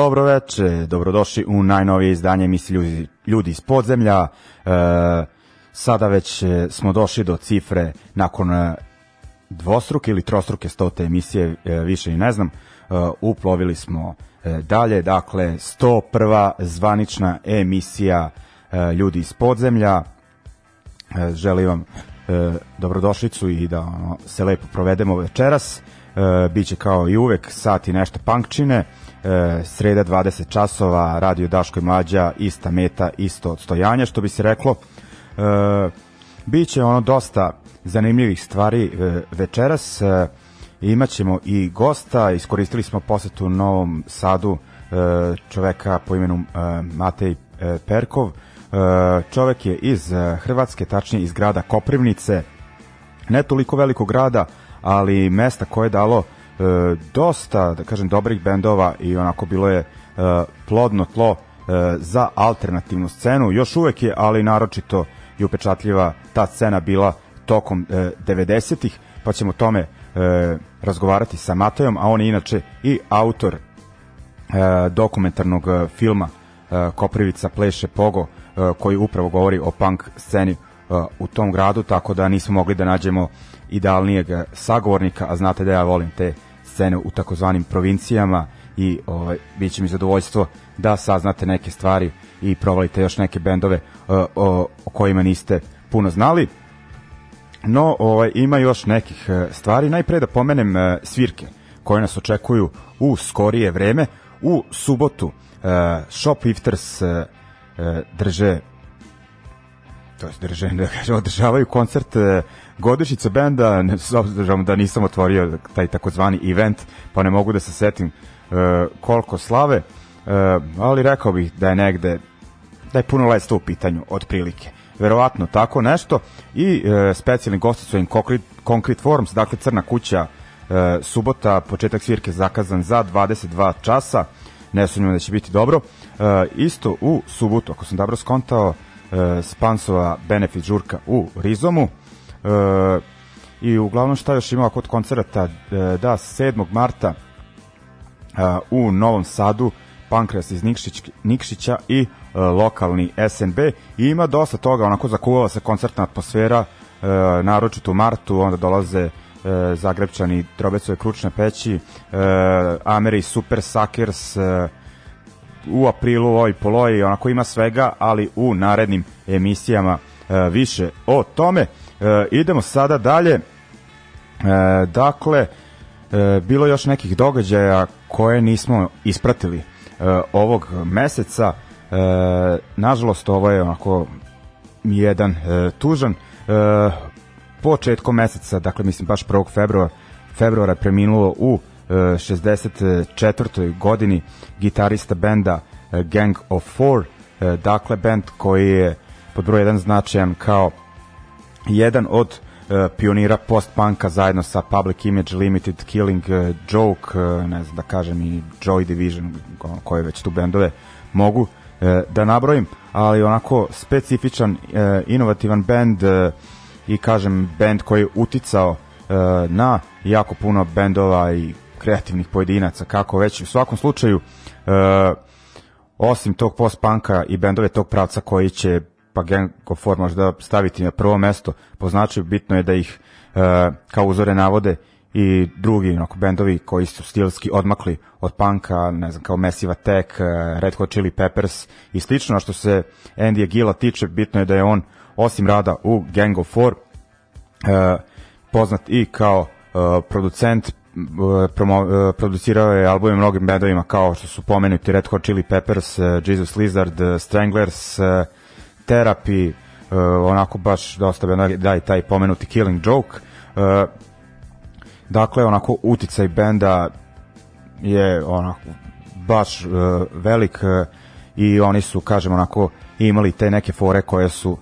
Dobro veče, dobrodošli u najnovije izdanje Misli ljudi, ljudi iz podzemlja. E, sada već e, smo došli do cifre nakon e, dvostruke ili trostruke stote emisije, e, više i ne znam. E, uplovili smo dalje, dakle 101. zvanična emisija Ljudi iz podzemlja. E, želim vam dobrodošlicu i da ono, se lepo provedemo večeras. E, biće kao i uvek sat i nešto punkčine. E, e, sreda 20 časova, radio Daško i Mlađa, ista meta, isto odstojanje, što bi se reklo, e, biće ono dosta zanimljivih stvari e, večeras, e, imaćemo i gosta, iskoristili smo posetu u Novom Sadu e, čoveka po imenu e, Matej e, Perkov, e, čovek je iz e, Hrvatske, tačnije iz grada Koprivnice, ne toliko velikog grada, ali mesta koje je dalo e, E, dosta, da kažem, dobrih bendova i onako bilo je e, plodno tlo e, za alternativnu scenu. Još uvek je, ali naročito je upečatljiva ta scena bila tokom 90-ih, pa ćemo tome razgovarati sa Matajom, a on je inače i autor dokumentarnog filma Koprivica pleše pogo koji upravo govori o punk sceni u tom gradu, tako da nismo mogli da nađemo idealnijeg sagovornika, a znate da ja volim te uh, scene u takozvanim provincijama i ovaj, bit će mi zadovoljstvo da saznate neke stvari i provalite još neke bendove eh, o, o, kojima niste puno znali. No, ovaj, ima još nekih eh, stvari. Najpre da pomenem eh, svirke koje nas očekuju u skorije vreme. U subotu Shop Ifters drže to je državno, da kažem, održavaju koncert e, godišnjice benda, s obzirom da nisam otvorio taj takozvani event, pa ne mogu da se setim uh, koliko slave, uh, ali rekao bih da je negde, da je puno lesto u pitanju, otprilike. Verovatno tako nešto i e, specijalni gosti su im Concrete, Concrete Forms, dakle Crna kuća, e, subota, početak svirke zakazan za 22 časa, ne sumnjamo da će biti dobro. E, isto u subotu, ako sam dobro skontao, E, spansova Benefit Žurka u Rizomu. E, I uglavnom šta još ima kod koncerta? E, da, 7. marta u Novom Sadu Pankreas iz Nikšić, Nikšića i lokalni SNB i ima dosta toga, onako zakuvala se koncertna atmosfera, naročito u martu, onda dolaze Zagrebčani, Drobecove kručne peći, Ameri Super Suckers, u aprilu u ovoj poloji onako ima svega, ali u narednim emisijama e, više o tome. E, idemo sada dalje. E, dakle, e, bilo još nekih događaja koje nismo ispratili e, ovog meseca. E, nažalost, ovo je onako jedan e, tužan. E, početkom meseca, dakle mislim baš 1. februara, februara preminulo u 64. godini, gitarista benda e, Gang of Four, e, dakle band koji je pod broj jedan značajan kao jedan od e, pionira post-punka zajedno sa Public Image Limited, Killing Joke, ne znam da kažem i Joy Division, koje već tu bendove mogu da nabrojim, ali onako specifičan, inovativan bend i kažem bend koji je uticao na jako puno bendova i kreativnih pojedinaca, kako već. U svakom slučaju, e, osim tog post-punka i bendove tog pravca koji će pa Gang of Four možda staviti na prvo mesto, po značaju bitno je da ih e, kao uzore navode i drugi onako, bendovi koji su stilski odmakli od panka, ne znam, kao Massive Attack, eh, Red Hot Chili Peppers i slično. A što se Andy Gila tiče, bitno je da je on, osim rada u Gang of Four, e, poznat i kao e, producent, Eh, promo, eh, producirao je albume mnogim bendovima kao što su pomenuti Red Hot Chili Peppers, eh, Jesus Lizard, Stranglers, Therapy, onako baš dosta bendova, da i taj pomenuti Killing Joke. Dakle, onako uticaj benda je onako baš velik i oni su, kažem, onako imali te neke fore koje su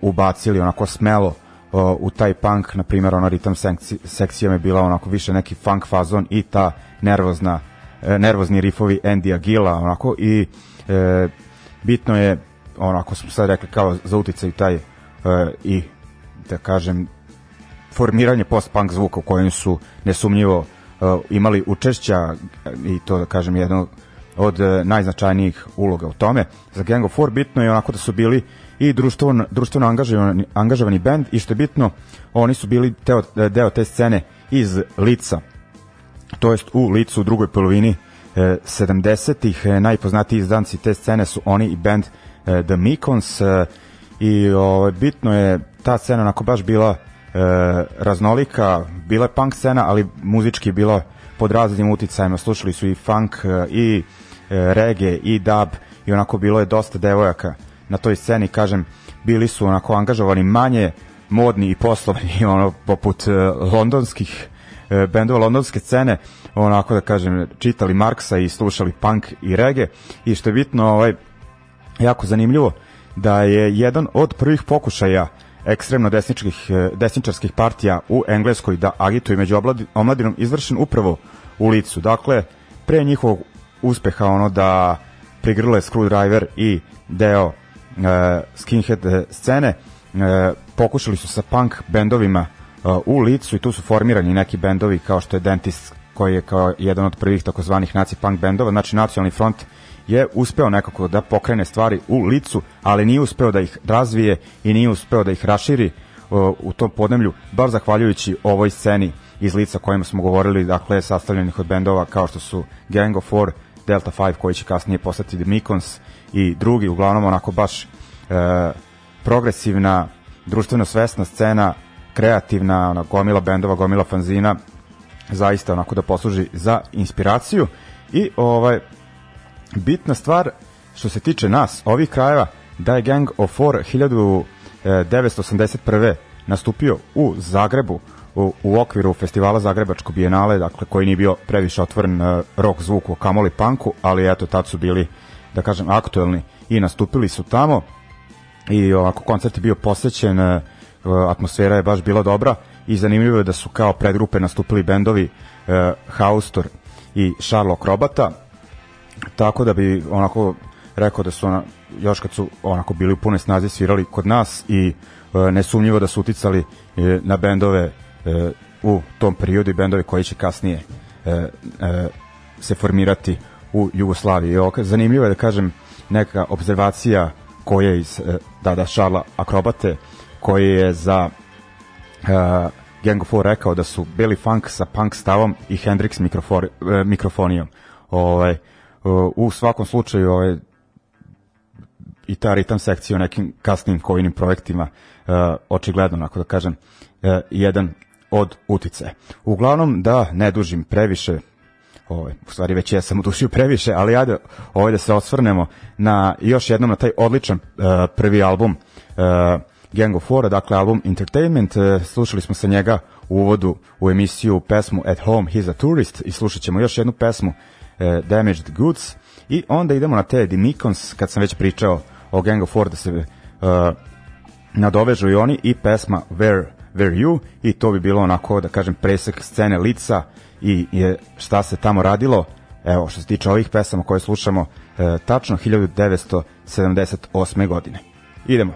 ubacili onako smelo o, u taj punk, na primjer, ona ritam sekcija je bila onako više neki funk fazon i ta nervozna e, nervozni rifovi Andy Agila, onako i e, bitno je onako smo sad rekli kao za uticaj taj e, i da kažem formiranje post-punk zvuka u kojem su nesumnjivo e, imali učešća i to da kažem jedno od e, najznačajnijih uloga u tome. Za Gang of Four bitno je onako da su bili i društveno, društveno angažovani, angažovani band i što je bitno, oni su bili teo, deo te scene iz Lica, to jest u Licu u drugoj polovini e, 70-ih, e, najpoznatiji izdanci te scene su oni i band e, The Mikons e, i o, ovaj, bitno je ta scena onako baš bila e, raznolika, bila je punk scena, ali muzički bila pod raznim uticajima, slušali su i funk e, i e, reggae i dub i onako bilo je dosta devojaka na toj sceni, kažem, bili su onako angažovani manje modni i poslovni, ono, poput e, londonskih e, bendova londonske scene, onako da kažem, čitali Marksa i slušali punk i rege i što je bitno, ovaj, jako zanimljivo, da je jedan od prvih pokušaja ekstremno desničkih, e, desničarskih partija u Engleskoj da agituje među omladinom izvršen upravo u licu. Dakle, pre njihovog uspeha ono da prigrle Screwdriver i deo uh, skinhead e, scene. Uh, pokušali su sa punk bendovima uh, u licu i tu su formirani neki bendovi kao što je Dentist koji je kao jedan od prvih takozvanih naci punk bendova, znači Nacionalni front je uspeo nekako da pokrene stvari u licu, ali nije uspeo da ih razvije i nije uspeo da ih raširi uh, u tom podnemlju, baš zahvaljujući ovoj sceni iz lica kojima smo govorili, dakle, sastavljenih od bendova kao što su Gang of Four, Delta 5 koji će kasnije postati The Mekons, i drugi, uglavnom onako baš e, progresivna, društveno svesna scena, kreativna, ona, gomila bendova, gomila fanzina, zaista onako da posluži za inspiraciju i ovaj bitna stvar što se tiče nas, ovih krajeva, da je Gang of Four 1981. E, nastupio u Zagrebu u, u okviru festivala Zagrebačko bijenale, dakle koji nije bio previše otvoren uh, rock zvuku, kamoli panku, ali eto tad su bili uh, da kažem, aktuelni i nastupili su tamo i ovako koncert je bio posvećen, e, atmosfera je baš bila dobra i zanimljivo je da su kao predgrupe nastupili bendovi uh, Haustor i Sherlock Robata tako da bi onako rekao da su ona, još kad su onako bili u pune snazi svirali kod nas i e, nesumnjivo da su uticali e, na bendove e, u tom periodu i bendove koji će kasnije e, e, se formirati u Jugoslaviji. Evo, zanimljivo je da kažem neka observacija koja je iz e, Dada Šarla Akrobate, koji je za uh, Gang of Four rekao da su beli funk sa punk stavom i Hendrix mikrofor, uh, e, mikrofonijom. Ovaj, u svakom slučaju ovaj, i ta ritam sekcija u nekim kasnim kojinim projektima uh, očigledno, ako da kažem, uh, jedan od utice. Uglavnom, da ne dužim previše, Ove, ovaj, u stvari već ja sam udušio previše, ali ajde ovdje da se osvrnemo na još jednom na taj odličan uh, prvi album uh, Gang of Four, dakle album Entertainment. Uh, slušali smo sa njega u uvodu u emisiju pesmu At Home He's a Tourist i slušat ćemo još jednu pesmu Damaged Goods i onda idemo na Teddy Mikons kad sam već pričao o Gang of Four da se nadovežu i oni i pesma Where Where You i to bi bilo onako da kažem presek scene lica uh, i je, šta se tamo radilo, evo što se tiče ovih pesama koje slušamo, e, tačno 1978. godine. Idemo.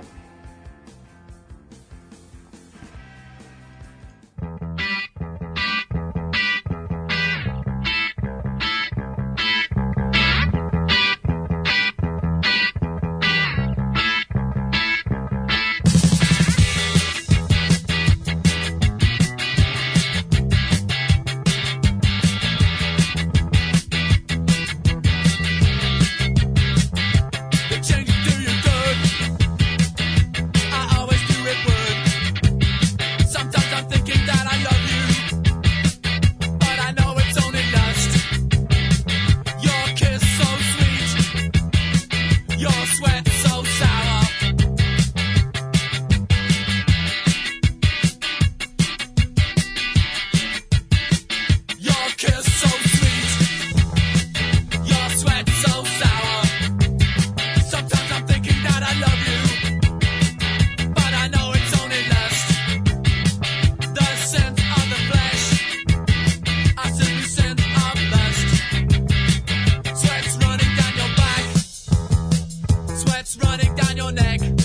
your neck.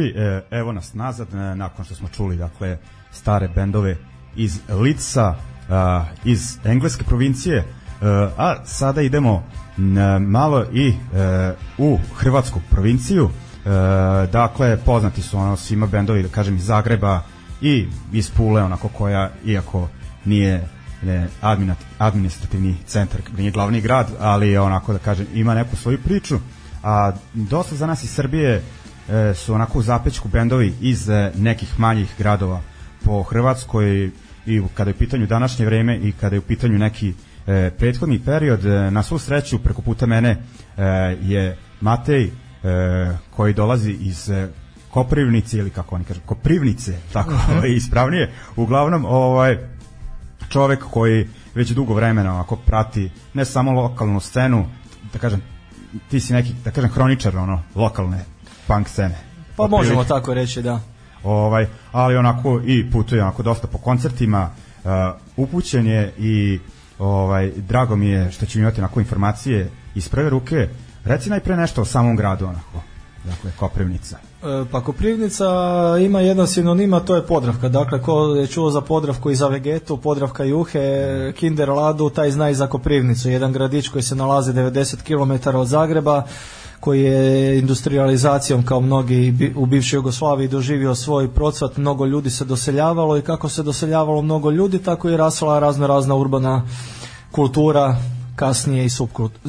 I e, evo nas nazad, e, nakon što smo čuli dakle, stare bendove iz Lica, a, e, iz engleske provincije, e, a sada idemo n, malo i e, u hrvatsku provinciju. E, dakle, poznati su ono svima bendovi, da kažem, iz Zagreba i iz Pule, onako koja, iako nije ne, administrativni centar, nije glavni grad, ali onako da kažem, ima neku svoju priču. A dosta za nas iz Srbije e, su onako u zapečku bendovi iz e, nekih manjih gradova po Hrvatskoj i kada je u pitanju današnje vreme i kada je u pitanju neki e, prethodni period, e, na svu sreću preko puta mene e, je Matej e, koji dolazi iz e, Koprivnice ili kako oni kažu, Koprivnice, tako mhm. je ovaj, ispravnije. Uglavnom, ovaj čovek koji već dugo vremena ako prati ne samo lokalnu scenu, da kažem, ti si neki, da kažem, hroničar ono, lokalne punk scene. Pa možemo tako reći, da. Ovaj, ali onako i putuje onako dosta po koncertima, uh, upućen je i ovaj, drago mi je što ću imati onako informacije iz prve ruke. Reci najpre nešto o samom gradu onako. Dakle, Koprivnica. E, pa Koprivnica ima jedan sinonima, to je Podravka. Dakle, ko je čuo za Podravku i za Vegetu, Podravka Juhe, Kinder Ladu, taj zna i za Koprivnicu. Jedan gradić koji se nalazi 90 km od Zagreba koji je industrializacijom kao mnogi u bivšoj Jugoslaviji doživio svoj procvat, mnogo ljudi se doseljavalo i kako se doseljavalo mnogo ljudi, tako je rasla razno razna urbana kultura, kasnije i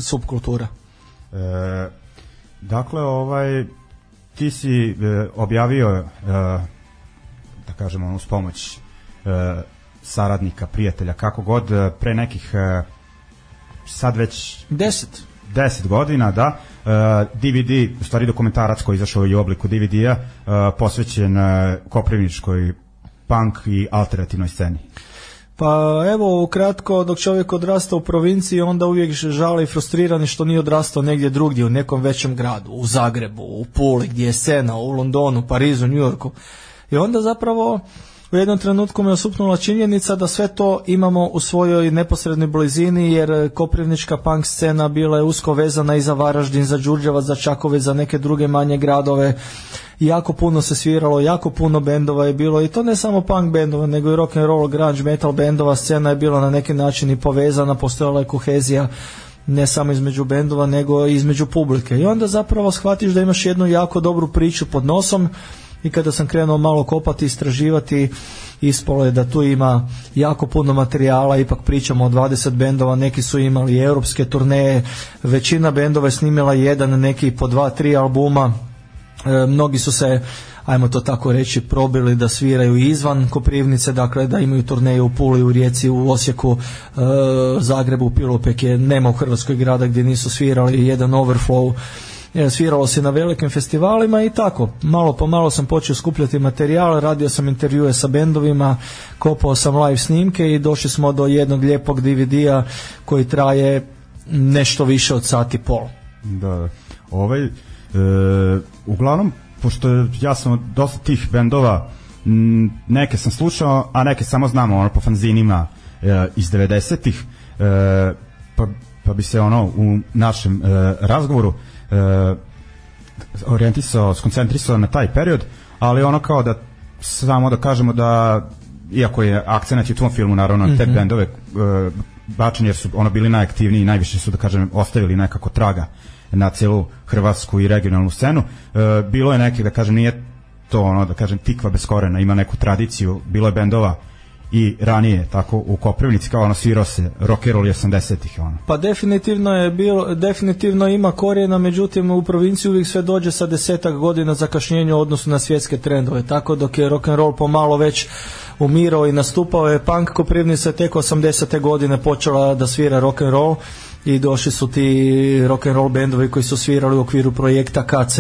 subkultura. E, dakle, ovaj ti si e, objavio e, da kažemo uz pomoć e, saradnika, prijatelja, kako god, e, pre nekih e, sad već... 10 10 godina, da. DVD, uh, stvari dokumentarac koji izašao u obliku DVD-a, uh, posvećen uh, koprivničkoj punk i alternativnoj sceni. Pa evo, ukratko, dok čovjek odrasta u provinciji, onda uvijek žali i frustriran što nije odrastao negdje drugdje, u nekom većem gradu, u Zagrebu, u Puli, gdje je Sena, u Londonu, Parizu, New Yorku. I onda zapravo U jednom trenutku me osupnula činjenica da sve to imamo u svojoj neposrednoj blizini jer e, koprivnička punk scena bila je usko vezana i za Varaždin, za Đurđeva, za Čakove, za neke druge manje gradove. Jako puno se sviralo, jako puno bendova je bilo i to ne samo punk bendova, nego i rock and roll, grunge, metal bendova. Scena je bila na neki način i povezana, postojala je kohezija ne samo između bendova, nego i između publike. I onda zapravo shvatiš da imaš jednu jako dobru priču pod nosom i kada sam krenuo malo kopati, istraživati, ispalo je da tu ima jako puno materijala, ipak pričamo o 20 bendova, neki su imali europske turneje, većina bendova je snimila jedan, neki po dva, tri albuma, e, mnogi su se ajmo to tako reći, probili da sviraju izvan Koprivnice, dakle da imaju turneje u Puli, u Rijeci, u Osijeku, e, Zagrebu, Pilopek je, nema u Hrvatskoj grada gdje nisu svirali jedan overflow, E, sviralo se na velikim festivalima i tako, malo po malo sam počeo skupljati materijal, radio sam intervjue sa bendovima, kopao sam live snimke i došli smo do jednog lijepog DVD-a koji traje nešto više od sat i pol. Da, da. ovaj, e, uglavnom, pošto ja sam dosta tih bendova, neke sam slušao, a neke samo znamo ono, po fanzinima e, iz 90-ih, e, pa, pa bi se ono u našem e, razgovoru uh, orijentisao, skoncentrisao na taj period, ali ono kao da samo da kažemo da iako je akcenat u tom filmu naravno te mm -hmm. bendove uh, e, bačen jer su ono bili najaktivniji i najviše su da kažem ostavili nekako traga na celu hrvatsku i regionalnu scenu. E, bilo je nekih da kažem nije to ono da kažem tikva bez korena, ima neku tradiciju, bilo je bendova i ranije tako u Koprivnici kao ono svirao se rock and roll 80-ih ono. Pa definitivno je bilo definitivno ima korijena, međutim u provinciji uvijek sve dođe sa desetak godina zakašnjenja u odnosu na svjetske trendove. Tako dok je rock and roll pomalo već umirao i nastupao je punk Koprivnica tek 80. godine počela da svira rock and roll i došli su ti rock and roll bendovi koji su svirali u okviru projekta KC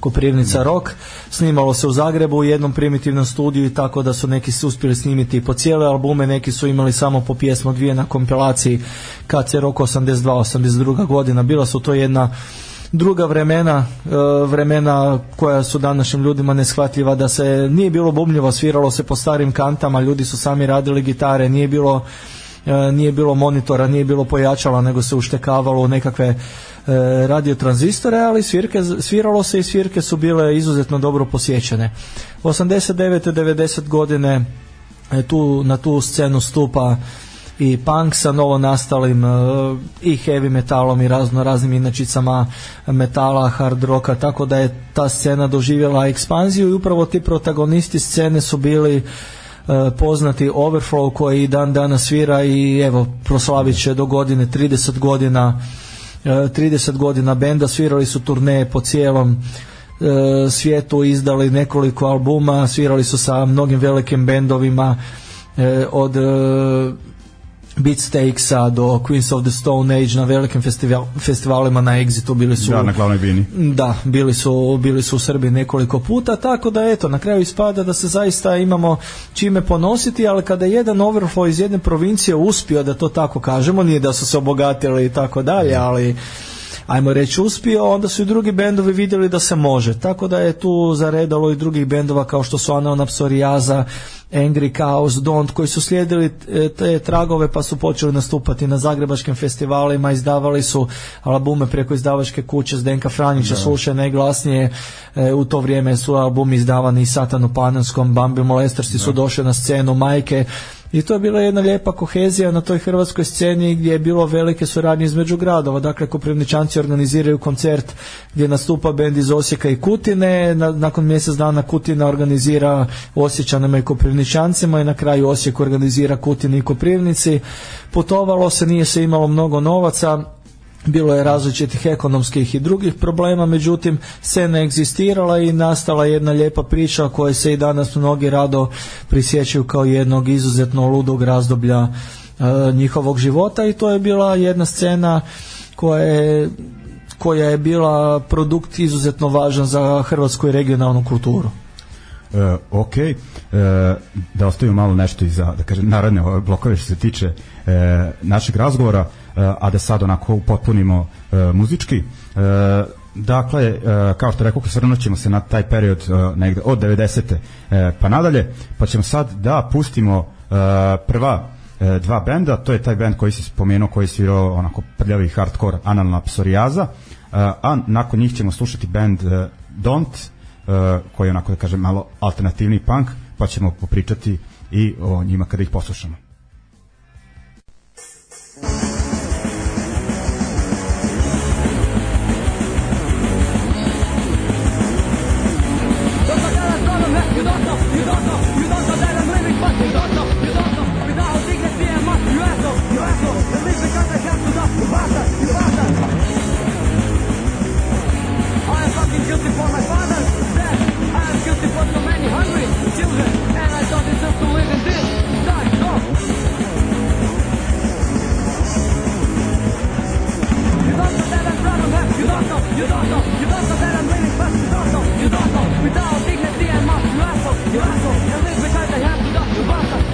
Koprivnica Rock. Snimalo se u Zagrebu u jednom primitivnom studiju i tako da su neki su uspjeli snimiti po cijele albume, neki su imali samo po pjesmu dvije na kompilaciji KC Rock 82, 82 godina. Bila su to jedna druga vremena, e, vremena koja su današnjim ljudima neshvatljiva, da se nije bilo bubnjivo, sviralo se po starim kantama, ljudi su sami radili gitare, nije bilo e, nije bilo monitora, nije bilo pojačala, nego se uštekavalo u nekakve E, radio tranzistore, ali svirke, sviralo se i svirke su bile izuzetno dobro posjećene. 89. 90 godine e, tu, na tu scenu stupa i punk sa novo nastalim e, i heavy metalom i razno raznim inačicama metala, hard roka, tako da je ta scena doživjela ekspanziju i upravo ti protagonisti scene su bili poznati Overflow koji dan dana svira i evo proslavit će do godine 30 godina 30 e, godina benda, svirali su turneje po cijelom e, svijetu, izdali nekoliko albuma, svirali su sa mnogim velikim bendovima e, od Beatsteaksa do Queens of the Stone Age na velikim festival, festivalima na Exitu bili su da, na glavnoj bini. Da, bili su, bili su u Srbiji nekoliko puta, tako da eto, na kraju ispada da se zaista imamo čime ponositi, ali kada jedan overflow iz jedne provincije uspio da to tako kažemo, nije da su se obogatili i tako dalje, da. ali ajmo reći uspio, onda su i drugi bendovi videli da se može. Tako da je tu zaredalo i drugih bendova kao što su Anaona Psorijaza, Angry Chaos, Don't, koji su slijedili e, te tragove pa su počeli nastupati na zagrebačkim festivalima, izdavali su albume preko izdavačke kuće Zdenka Franjića, da. slušaj najglasnije e, u to vrijeme su albumi izdavani Satanu Panonskom, Bambi Molestarsi su da. došli na scenu, Majke i to je bila jedna lijepa kohezija na toj hrvatskoj sceni gdje je bilo velike suradnje između gradova. Dakle, Koprivničanci organiziraju koncert gdje nastupa bend iz Osijeka i Kutine, na, nakon mjesec dana Kutina organizira Osjećanima i Koprivničancima i na kraju Osijek organizira Kutini i Koprivnici. Putovalo se, nije se imalo mnogo novaca, bilo je različitih ekonomskih i drugih problema, međutim scena je egzistirala i nastala jedna lijepa priča koja se i danas mnogi rado prisjećaju kao jednog izuzetno ludog razdoblja e, njihovog života i to je bila jedna scena koja je koja je bila produkt izuzetno važan za hrvatsku regionalnu kulturu. E, ok, e, da ostavim malo nešto i za da kažem, narodne blokove što se tiče e, našeg razgovora a da sad onako upotpunimo e, muzički. E, dakle, e, kao što rekao, svrnut ćemo se na taj period negde od 90. pa nadalje, pa ćemo sad da pustimo prva dva benda, to je taj bend koji se spomenuo, koji je svirao onako prljavi hardcore analna psorijaza, a nakon njih ćemo slušati bend Don't, koji je onako da kažem malo alternativni punk, pa ćemo popričati i o njima kada ih poslušamo.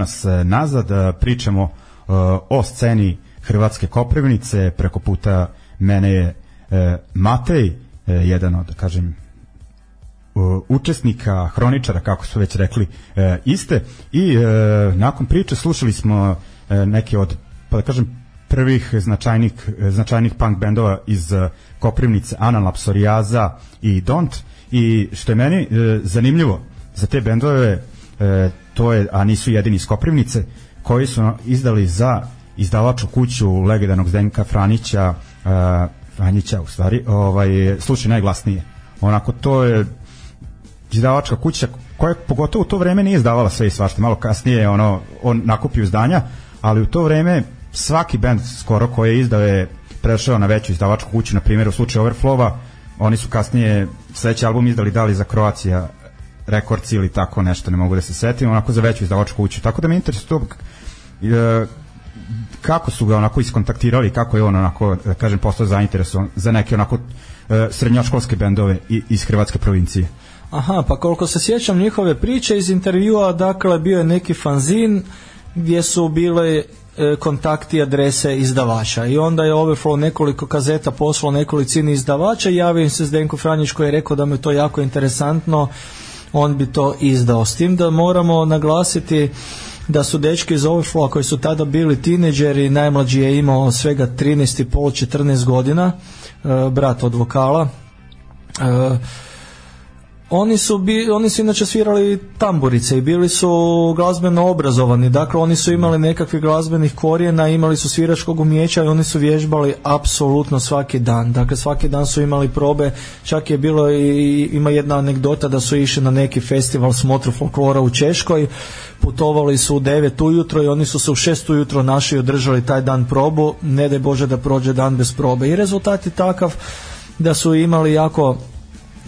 nas e, nazad. E, pričamo e, o sceni Hrvatske Koprivnice. Preko puta mene je Matej, jedan od, da kažem, učesnika, hroničara, kako su već rekli, iste. I nakon priče slušali smo neke od, pa da kažem, prvih značajnih, značajnih punk bendova iz Koprivnice, Analapsorijaza i Don't. I što je meni zanimljivo za te bendove E, to je, a nisu jedini iz Koprivnice, koji su izdali za izdavaču kuću legendarnog Zdenka Franića, e, Franjića u stvari, ovaj, slučaj najglasnije. Onako, to je izdavačka kuća koja pogotovo u to vreme nije izdavala sve i svašta, malo kasnije ono, on nakupio izdanja, ali u to vreme svaki bend skoro koji je izdao je prešao na veću izdavačku kuću, na primjer u slučaju Overflowa, oni su kasnije sledeći album izdali dali za Kroacija Records ili tako nešto, ne mogu da se setim, onako za veću izdavačku kuću. Tako da me interesuje to e, kako su ga onako iskontaktirali, kako je on onako, da kažem, postao zainteresovan za neke onako e, srednjoškolske bendove iz hrvatske provincije. Aha, pa koliko se sjećam njihove priče iz intervjua, dakle, bio je neki fanzin gdje su bile e, kontakti adrese izdavača i onda je Overflow nekoliko kazeta poslao nekolicini izdavača i javio se Zdenko Franjić koji je rekao da mu je to jako interesantno on bi to izdao. S tim da moramo naglasiti da su dečki iz Overflow koji su tada bili tineđeri, najmlađi je imao svega 13,5-14 godina, e, brat od vokala, e, Oni su, bi, oni su inače svirali tamburice i bili su glazbeno obrazovani, dakle oni su imali nekakvih glazbenih korijena, imali su sviračkog umjeća i oni su vježbali apsolutno svaki dan, dakle svaki dan su imali probe, čak je bilo i, ima jedna anegdota da su išli na neki festival smotru folklora u Češkoj, putovali su u 9 ujutro i oni su se u 6 ujutro naši održali taj dan probu, ne daj Bože da prođe dan bez probe i rezultat je takav da su imali jako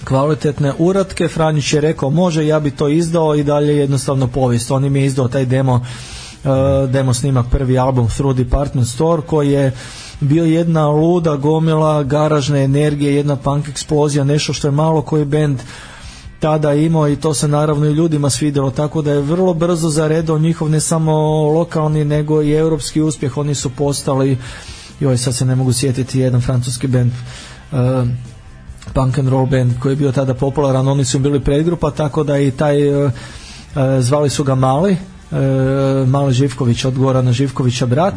kvalitetne uratke. Franjić je rekao može, ja bi to izdao i dalje jednostavno povijest. On im je izdao taj demo Uh, demo snimak prvi album Through Department Store koji je bio jedna luda gomila garažne energije, jedna punk eksplozija, nešto što je malo koji bend tada imao i to se naravno i ljudima svidelo, tako da je vrlo brzo zaredao njihov ne samo lokalni nego i europski uspjeh, oni su postali joj sad se ne mogu sjetiti jedan francuski bend uh, punk and roll band koji je bio tada popularan, oni su bili predgrupa, tako da i taj, e, e, zvali su ga Mali, e, Mali Živković, od Gorana Živkovića brat,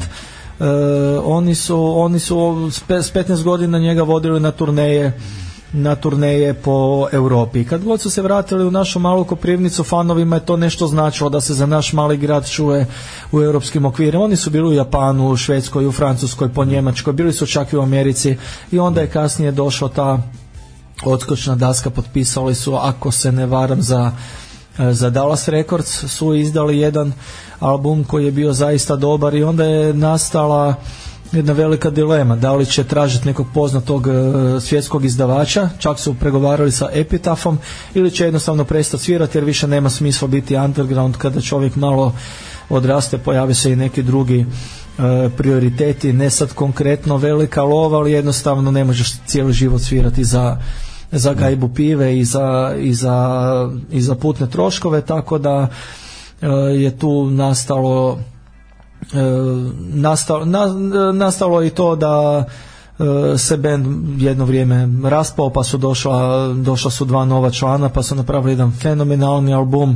oni su, oni su s 15 godina njega vodili na turneje na turneje po Europi. Kad god su se vratili u našu malu Koprivnicu, fanovima je to nešto značilo da se za naš mali grad čuje u europskim okvirima. Oni su bili u Japanu, u Švedskoj, u Francuskoj, po Njemačkoj, bili su čak i u Americi i onda je kasnije došla ta odskočna daska potpisali su ako se ne varam za e, za Dallas Records su izdali jedan album koji je bio zaista dobar i onda je nastala jedna velika dilema da li će tražiti nekog poznatog e, svjetskog izdavača, čak su pregovarali sa Epitafom ili će jednostavno prestati svirati jer više nema smisla biti underground kada čovjek malo odraste pojave se i neki drugi e, prioriteti, ne sad konkretno velika lova, ali jednostavno ne možeš cijeli život svirati za za gajbu pive i za, i za, i za putne troškove, tako da e, je tu nastalo e, nastalo, e, nastalo i to da E, se band jedno vrijeme raspao pa su došla, došla su dva nova člana pa su napravili jedan fenomenalni album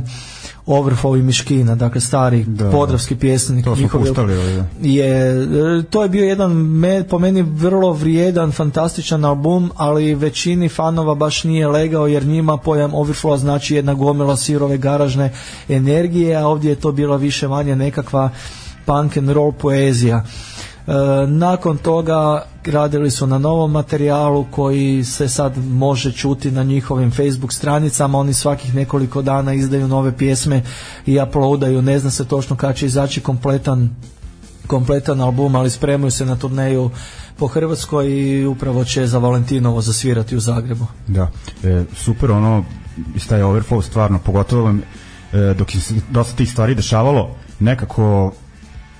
Overflow i Miškina, dakle stari da, da. podravski pjesnik to njihov, puštali, da. je, e, to je bio jedan me, po meni vrlo vrijedan fantastičan album, ali većini fanova baš nije legao jer njima pojam Overflow znači jedna gomila sirove garažne energije, a ovdje je to bila više manje nekakva punk and roll poezija E, nakon toga radili su na novom materijalu koji se sad može čuti na njihovim Facebook stranicama, oni svakih nekoliko dana izdaju nove pjesme i uploadaju, ne zna se točno kada će izaći kompletan kompletan album, ali spremaju se na turneju po Hrvatskoj i upravo će za Valentinovo zasvirati u Zagrebu. Da, e, super ono staje Overflow stvarno, pogotovo e, dok je dosta tih stvari dešavalo, nekako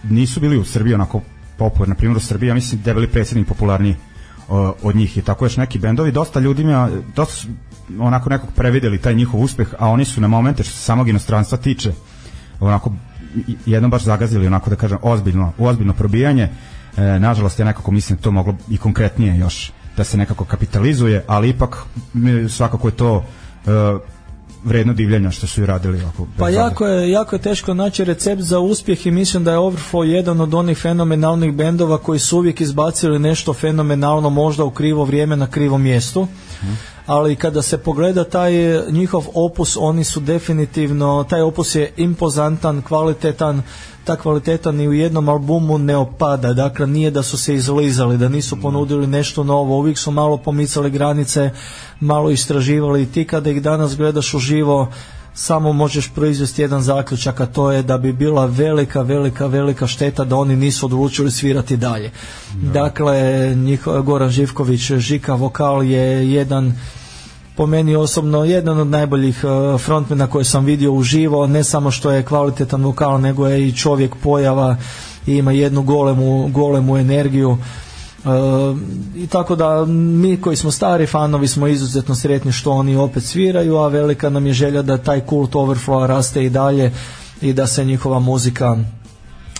nisu bili u Srbiji onako popularna. Na primjer u Srbiji, ja mislim Debeli predsednik popularniji uh, od njih i tako još neki bendovi. Dosta ljudima, dosta su onako nekog prevideli taj njihov uspeh, a oni su na momente što se samog inostranstva tiče onako jednom baš zagazili onako da kažem ozbiljno, ozbiljno probijanje. E, nažalost ja nekako mislim da to moglo i konkretnije još da se nekako kapitalizuje, ali ipak svakako je to e, vredno divljenja što su i radili ovako. Pa jako je, jako je teško naći recept za uspjeh i mislim da je Overflow jedan od onih fenomenalnih bendova koji su uvijek izbacili nešto fenomenalno možda u krivo vrijeme na krivom mjestu. Hmm. Ali kada se pogleda taj eh, njihov opus, oni su definitivno, taj opus je impozantan, kvalitetan, ta kvaliteta ni u jednom albumu ne opada, dakle nije da su se izlizali, da nisu mm. ponudili nešto novo, uvijek su malo pomicali granice, malo istraživali i ti kada ih danas gledaš uživo samo možeš proizvesti jedan zaključak, a to je da bi bila velika, velika, velika šteta da oni nisu odlučili svirati dalje. No. Da. Dakle, njiho, Goran Živković, Žika Vokal je jedan po meni osobno jedan od najboljih e, frontmena koje sam vidio uživo, ne samo što je kvalitetan vokal, nego je i čovjek pojava i ima jednu golemu, golemu energiju. E, I tako da mi koji smo stari fanovi smo izuzetno sretni što oni opet sviraju, a velika nam je želja da taj kult overflow raste i dalje i da se njihova muzika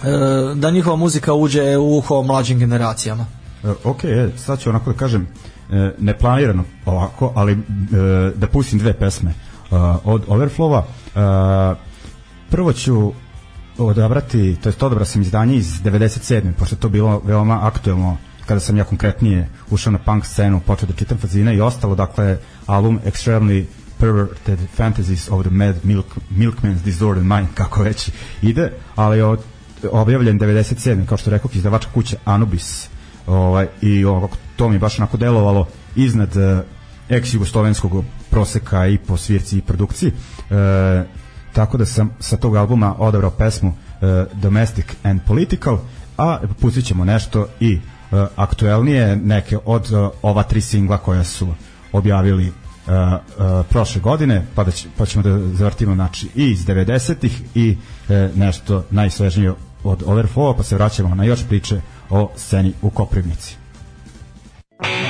e, da njihova muzika uđe u uho mlađim generacijama. E, ok, sad ću onako da kažem E, neplanirano ovako, ali e, da pustim dve pesme e, od Overflowa. prvo ću odabrati, to jest odabra sam izdanje iz 97. pošto to bilo veoma aktuelno kada sam ja konkretnije ušao na punk scenu, počeo da čitam fazine i ostalo, dakle, album Extremely Perverted Fantasies of the Mad Milk, Milkman's Disordered Mind, kako već ide, ali od, objavljen 97. kao što rekao, izdavačka kuća Anubis ovaj, i ovako to mi baš onako delovalo iznad e, ex-jugoslovenskog proseka i po svirci i produkciji. E, tako da sam sa tog albuma odabrao pesmu e, Domestic and Political, a pustit ćemo nešto i e, aktuelnije neke od e, ova tri singla koja su objavili e, e, prošle godine, pa, da će, pa ćemo da zavrtimo znači, i iz 90-ih i e, nešto najsvežnije od Overflowa, pa se vraćamo na još priče o sceni u Koprivnici. Thank you.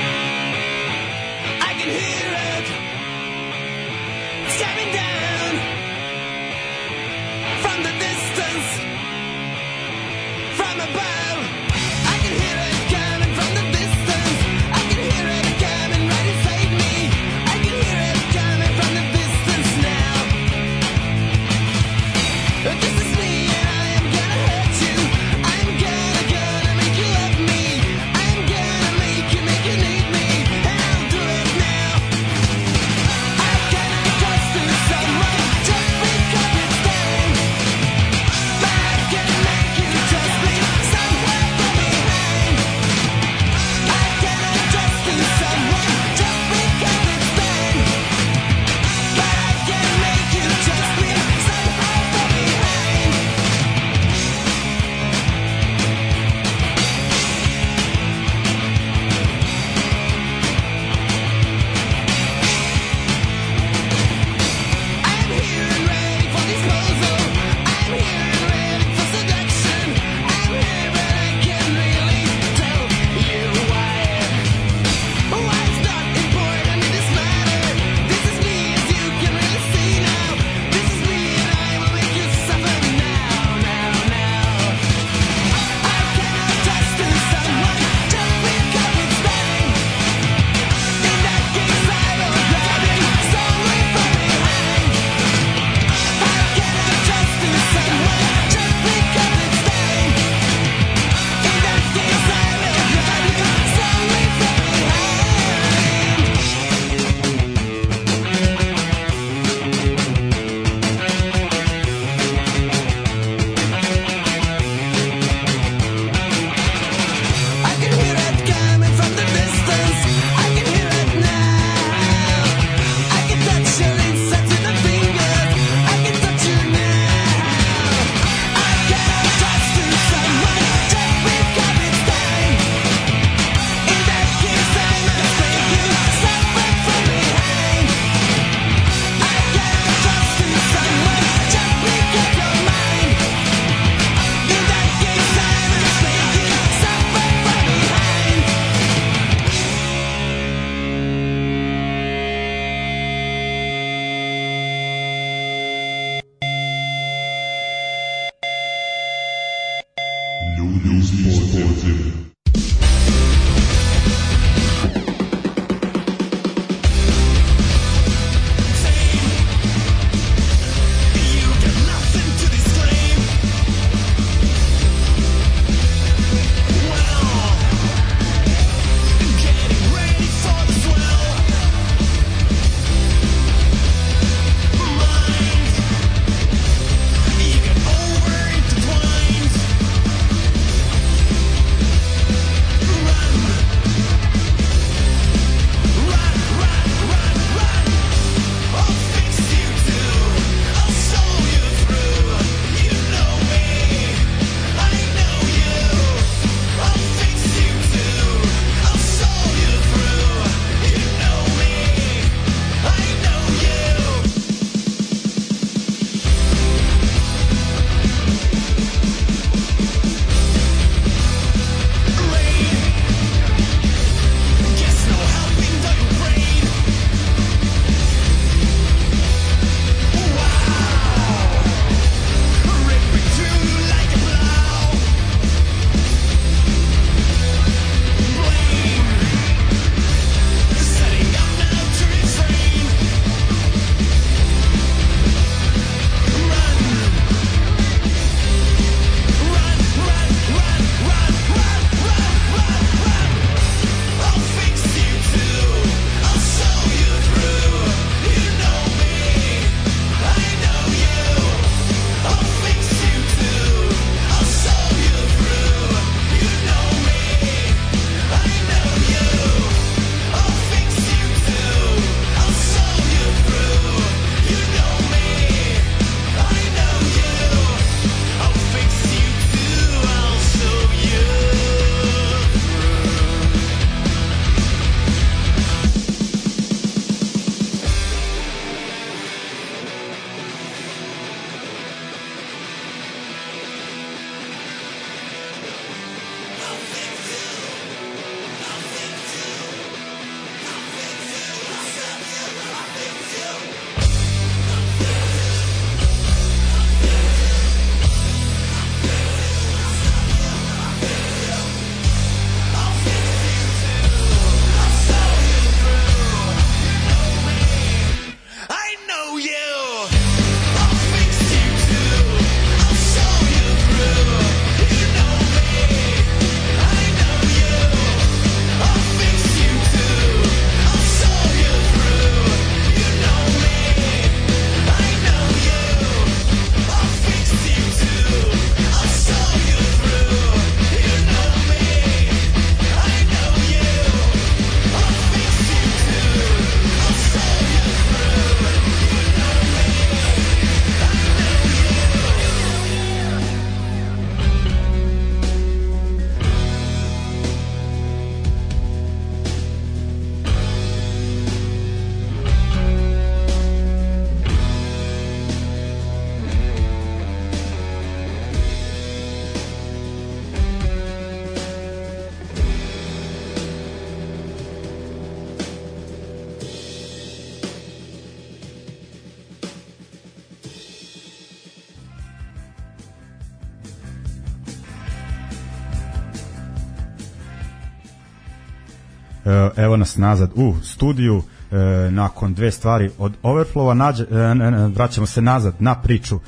evo nas nazad u studiju e, nakon dve stvari od Overflowa nađe, e, vraćamo se nazad na priču e,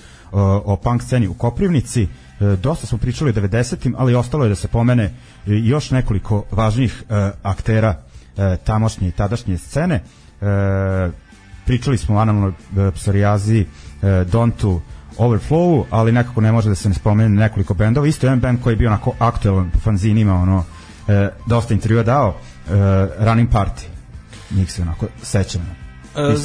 o punk sceni u Koprivnici e, dosta smo pričali o 90-im, ali ostalo je da se pomene još nekoliko važnijih e, aktera e, tamošnje i tadašnje scene. E, pričali smo o analnoj e, psorijazi, e, Dontu, Overflowu, ali nekako ne može da se ne spomene nekoliko bendova. Isto je jedan bend koji je bio onako aktuelan po fanzinima, ono, e, dosta intervjua dao, e, Running Party. Njih se onako sećamo. E,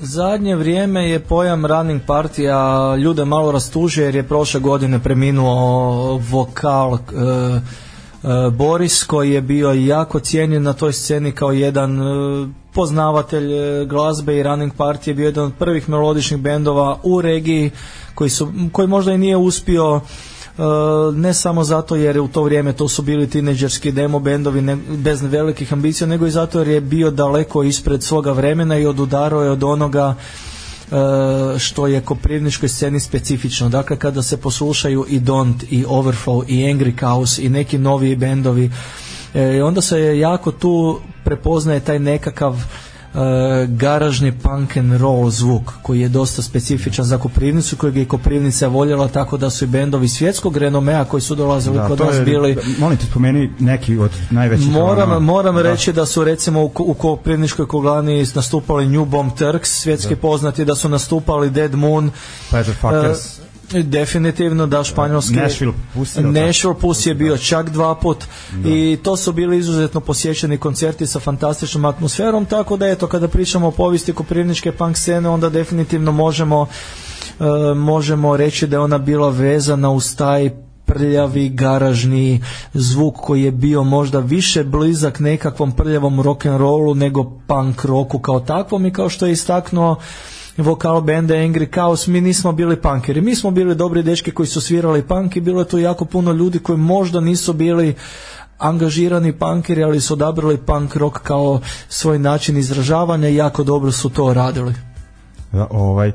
zadnje vrijeme je pojam running Party a ljude malo rastuže jer je prošle godine preminuo vokal e, e, Boris koji je bio jako cijenjen na toj sceni kao jedan e, poznavatelj e, glazbe i running Party je bio jedan od prvih melodičnih bendova u regiji koji, su, koji možda i nije uspio E, ne samo zato jer u to vrijeme to su bili tineđerski demo bendovi ne, bez velikih ambicija, nego i zato jer je bio daleko ispred svoga vremena i odudarao je od onoga e, što je koprivničkoj sceni specifično. Dakle, kada se poslušaju i Don't, i Overflow, i Angry Chaos, i neki novi bendovi, e, onda se jako tu prepoznaje taj nekakav E, garažni punk and roll zvuk koji je dosta specifičan za Koprivnicu kojeg je Koprivnica voljela tako da su i bendovi svjetskog renomea koji su dolazili da, kod nas bili je, molim te spomeni neki od najvećih moram, ono, moram da. reći da su recimo u, u Koprivničkoj koglani nastupali New Bomb Turks svjetski da. poznati da su nastupali Dead Moon Pleasure Fuckers e, Definitivno da španjolski Nashville Puss da Nashville Puss je da bio čak dva put da. i to su bili izuzetno posjećeni koncerti sa fantastičnom atmosferom tako da eto kada pričamo o povijesti koprivničke punk scene onda definitivno možemo e, možemo reći da je ona bila vezana uz taj prljavi garažni zvuk koji je bio možda više blizak nekakvom prljavom rock and rollu nego punk roku kao takvom i kao što je istaknuo vokal benda Angry Chaos, mi nismo bili punkeri. Mi smo bili dobri dečki koji su svirali punk i bilo je to jako puno ljudi koji možda nisu bili angažirani punkeri, ali su odabrali punk rock kao svoj način izražavanja i jako dobro su to radili. Da, ovaj, e,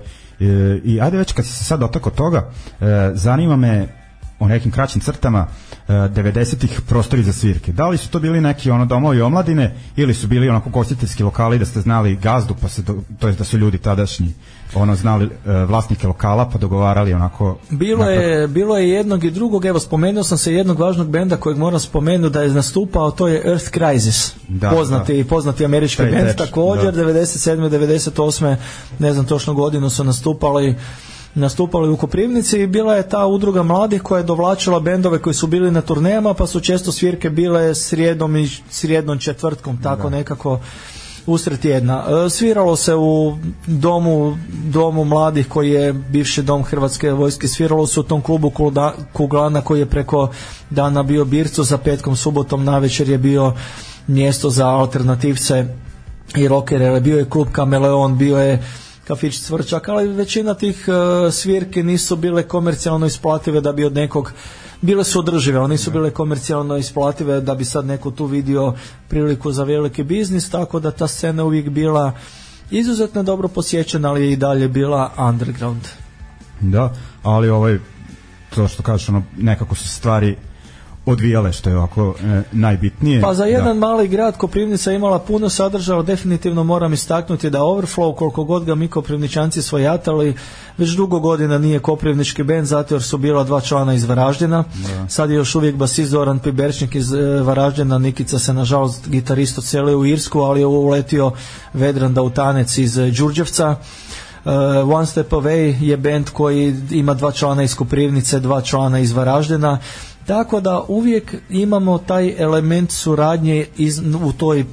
I ajde već kad se sad otako toga, e, zanima me o nekim kraćim crtama 90-ih e, prostori za svirke. Da li su to bili neki ono domovi omladine ili su bili onako gostiteljski lokali da ste znali gazdu, pa se, do, to je da su ljudi tadašnji ono znali e, vlasnike lokala pa dogovarali onako bilo natak... je bilo je jednog i drugog evo spomenuo sam se jednog važnog benda kojeg moram spomenuti da je nastupao to je Earth Crisis da, da. poznati da. poznati američki Taj bend također da. 97 98 ne znam točno godinu su nastupali nastupali u Koprivnici i bila je ta udruga mladih koja je dovlačila bendove koji su bili na turnejama pa su često svirke bile srijedom i srijedom četvrtkom tako da. nekako usred jedna. E, sviralo se u domu, domu mladih koji je bivši dom Hrvatske vojske, sviralo se u tom klubu Kuglana koji je preko dana bio Bircu za petkom, subotom, na večer je bio mjesto za alternativce i rockere, bio je klub Kameleon, bio je kafić cvrčak, ali većina tih uh, e, svirke nisu bile komercijalno isplative da bi od nekog bile su održive, one nisu da. bile komercijalno isplative da bi sad neko tu vidio priliku za veliki biznis, tako da ta scena uvijek bila izuzetno dobro posjećena, ali je i dalje bila underground. Da, ali ovaj to što kažeš, ono, nekako su stvari odvijale, što je ovako e, najbitnije. Pa za da. jedan da. mali grad Koprivnica imala puno sadržaja, definitivno moram istaknuti da Overflow, koliko god ga mi Koprivničanci svojatali, već dugo godina nije Koprivnički bend, zato jer su bila dva člana iz Varaždina. Da. Sad je još uvijek basist Zoran Piberčnik iz e, Varaždina, Nikica se nažalost gitarist odselio u Irsku, ali je uletio Vedran Dautanec iz e, Đurđevca. Uh, One Step Away je band koji ima dva člana iz Koprivnice, dva člana iz Varaždina Tako da uvijek imamo taj element suradnje iz, u toj e,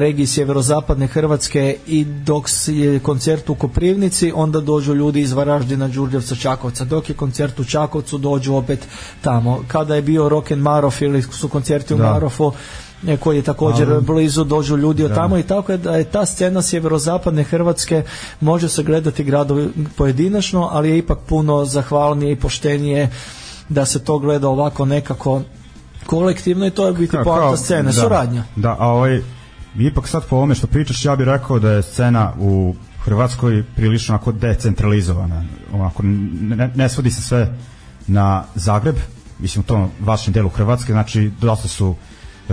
regiji sjeverozapadne Hrvatske i dok je koncert u Koprivnici onda dođu ljudi iz Varaždina, Đurđevca, Čakovca dok je koncert u Čakovcu dođu opet tamo kada je bio Rock and Marof ili su koncerti u da. Marofu e, koji je također Ali, blizu dođu ljudi od da. tamo i tako je da je ta scena sjeverozapadne Hrvatske može se gledati gradovi pojedinačno ali je ipak puno zahvalnije i poštenije da se to gleda ovako nekako kolektivno i to je biti da, poanta scene, da, suradnja. Da, a ovaj, ipak sad po ovome što pričaš, ja bih rekao da je scena u Hrvatskoj prilično onako decentralizovana. Onako, ne, ne svodi se sve na Zagreb, mislim u tom vašem delu Hrvatske, znači dosta su e,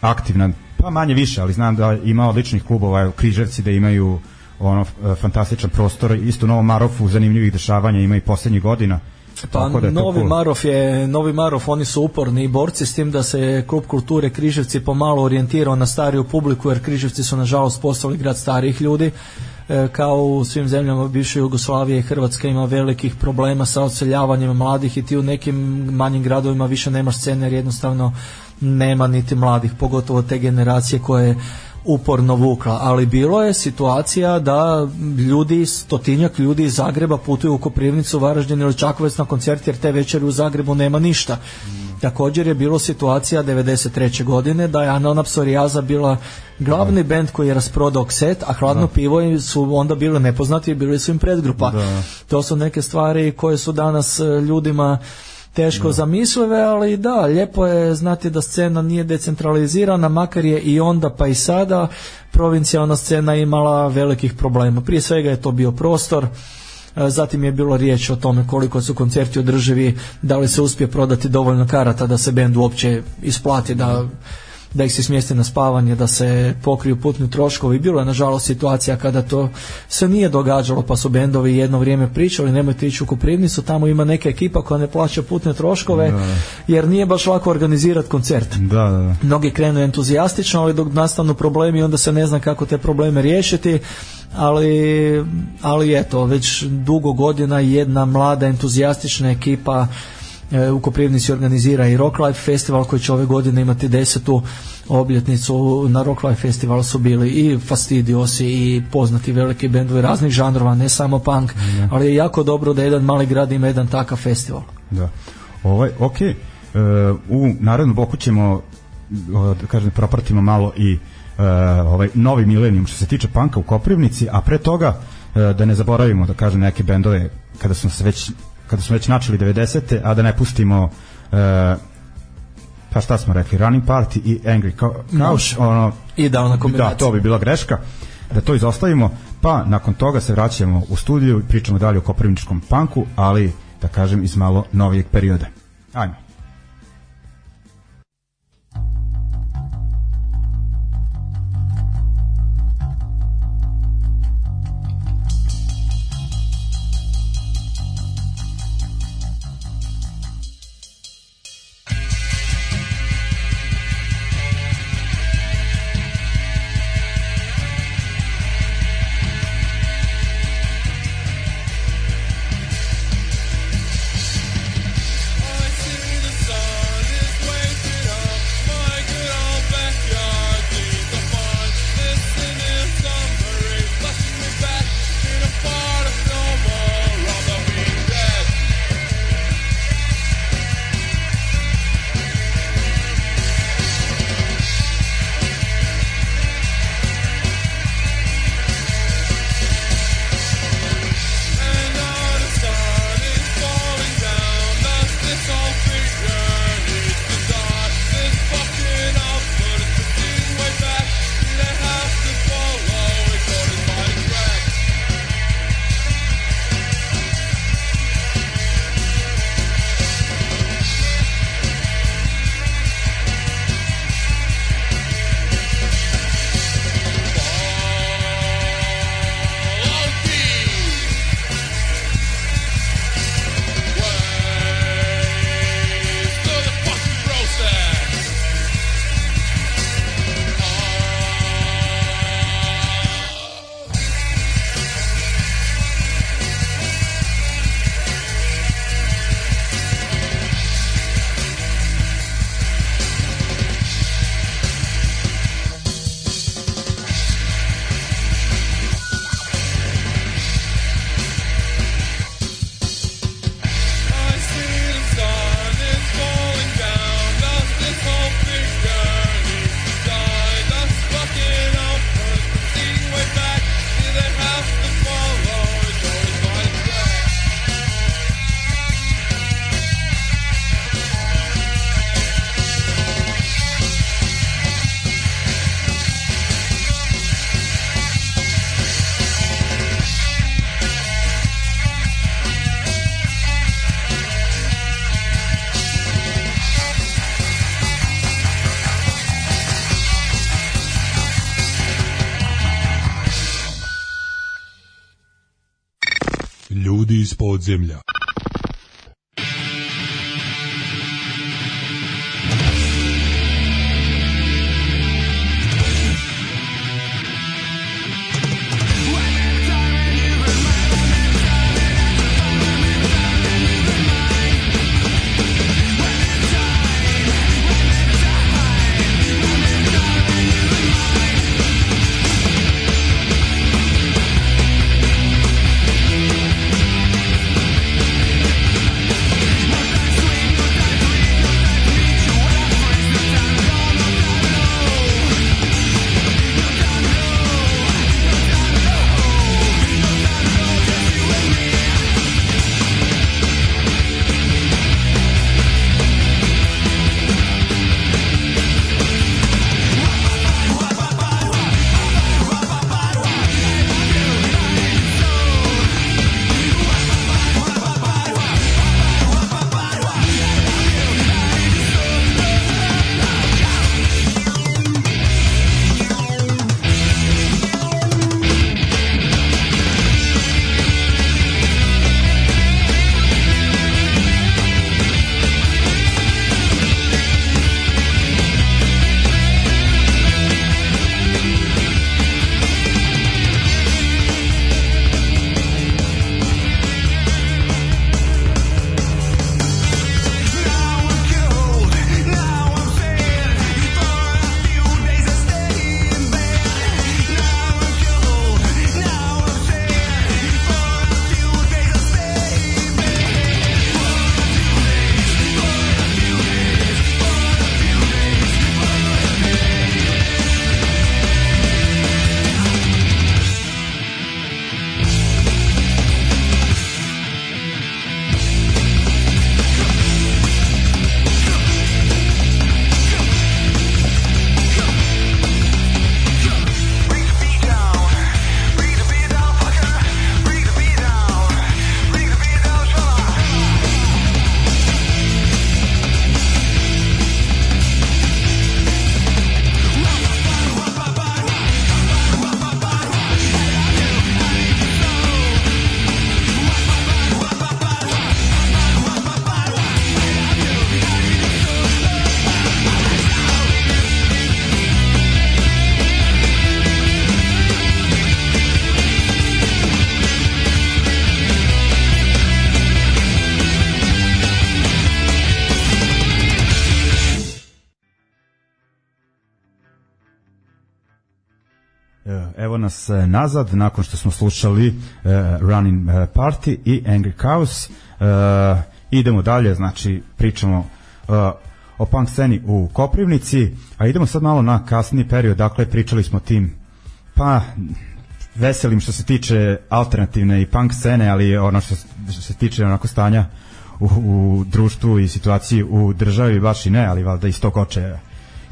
aktivna, pa manje više, ali znam da ima odličnih klubova, Križevci da imaju ono e, fantastičan prostor, isto Novo Marofu zanimljivih dešavanja ima i poslednjih godina. Pa da Novi cool. Marov je, Novi Marof, oni su uporni borci s tim da se klub kulture Križevci pomalo orijentirao na stariju publiku jer Križevci su nažalost postali grad starih ljudi e, kao u svim zemljama bivše Jugoslavije Hrvatska ima velikih problema sa odseljavanjem mladih i ti u nekim manjim gradovima više nema scene jer jednostavno nema niti mladih, pogotovo te generacije koje uporno vukla, ali bilo je situacija da ljudi, stotinjak ljudi iz Zagreba putuju u Koprivnicu, Varaždin ili Čakovec na koncert jer te večeri u Zagrebu nema ništa. Također je bilo situacija 93. godine da je Anona Psorijaza bila glavni da. band koji je rasprodao set, a hladno da. pivo su onda bili nepoznati i bili su im predgrupa. Da. To su neke stvari koje su danas e, ljudima teško da. zamislive, ali da, lijepo je znati da scena nije decentralizirana, makar je i onda pa i sada provincijalna scena imala velikih problema. Prije svega je to bio prostor, e, zatim je bilo riječ o tome koliko su koncerti održivi, da li se uspije prodati dovoljno karata da se bend uopće isplati da, da da ih se smjeste na spavanje, da se pokriju putni troškovi. Bilo je nažalost situacija kada to se nije događalo, pa su bendovi jedno vrijeme pričali, nemojte ići u Koprivnicu, tamo ima neka ekipa koja ne plaća putne troškove, da. jer nije baš lako organizirati koncert. Da, da, da. Mnogi krenu entuzijastično, ali dok nastanu problemi, onda se ne zna kako te probleme riješiti ali, ali eto, već dugo godina jedna mlada entuzijastična ekipa E, u Koprivnici organizira i Rock Life Festival koji će ove godine imati desetu obljetnicu. Na Rock Life Festival su bili i Fastidiosi i poznati veliki bendovi raznih žanrova, ne samo punk, ne. Da. ali je jako dobro da jedan mali grad ima jedan takav festival. Da. Ovaj, ok, e, u narednom bloku ćemo da kažem, propratimo malo i e, ovaj novi milenijum što se tiče panka u Koprivnici, a pre toga e, da ne zaboravimo da kažem neke bendove kada smo se već kada smo već načeli 90. a da ne pustimo e, pa šta smo rekli, Running Party i Angry Couch, no. ono, i da, ona da, kombinacija. Da, to bi bila greška, da to izostavimo, pa nakon toga se vraćamo u studiju i pričamo dalje o koprivničkom panku, ali da kažem iz malo novijeg perioda. Ajmo. E, nazad nakon što smo slušali uh, Running e, Party i Angry Chaos Uh, idemo dalje, znači pričamo uh, o punk sceni u Koprivnici, a idemo sad malo na kasni period, dakle pričali smo tim pa veselim što se tiče alternativne i punk scene, ali ono što, što se tiče onako stanja u, u društvu i situaciji u državi baš i ne, ali valjda iz tog očeja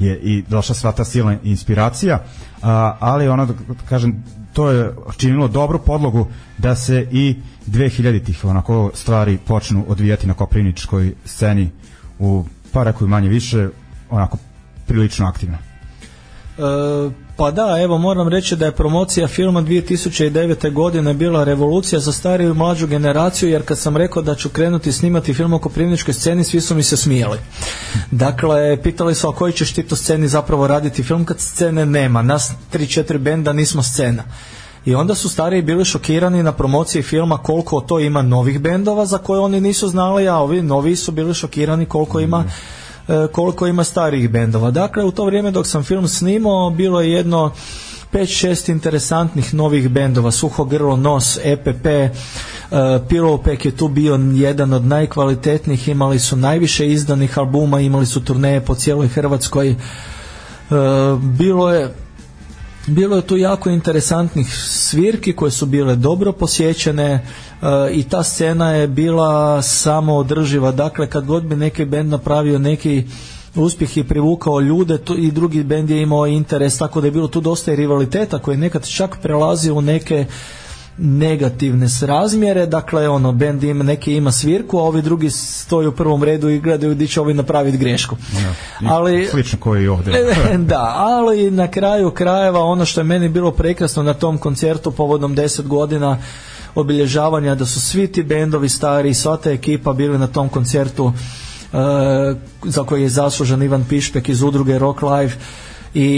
je i došla sva ta silna inspiracija, a, ali ono, da kažem, to je činilo dobru podlogu da se i 2000-ih onako stvari počnu odvijati na koprivničkoj sceni u pa rekao manje više onako prilično aktivno. E, Pa da, evo moram reći da je promocija filma 2009. godine bila revolucija za stariju i mlađu generaciju jer kad sam rekao da ću krenuti snimati film o Koprivničkoj sceni svi su mi se smijali. Dakle, pitali su a koji ćeš ti to sceni zapravo raditi film kad scene nema. Nas 3-4 benda nismo scena. I onda su stariji bili šokirani na promociji filma koliko to ima novih bendova za koje oni nisu znali, a ovi novi su bili šokirani koliko ima mm E, koliko ima starih bendova. Dakle, u to vrijeme dok sam film snimao, bilo je jedno 5-6 interesantnih novih bendova, Suho grlo, Nos, EPP, uh, e, Pillowpack je tu bio jedan od najkvalitetnijih, imali su najviše izdanih albuma, imali su turneje po cijeloj Hrvatskoj, uh, bilo je bilo je tu jako interesantnih svirki koje su bile dobro posjećene i ta scena je bila samo održiva. Dakle, kad god bi neki bend napravio neki uspjeh je privukao ljude to, i drugi bend je imao interes, tako da je bilo tu dosta i rivaliteta koji nekad čak prelazio u neke negativne srazmjere, dakle ono bend ima neki ima svirku, a ovi drugi stoje u prvom redu i gledaju gdje će ovi napraviti grešku. Ja, ali slično koji i ovdje. da, ali na kraju krajeva ono što je meni bilo prekrasno na tom koncertu povodom 10 godina obilježavanja da su svi ti bendovi stari i sva ta ekipa bili na tom koncertu e, za koji je zaslužan Ivan Pišpek iz udruge Rock Live i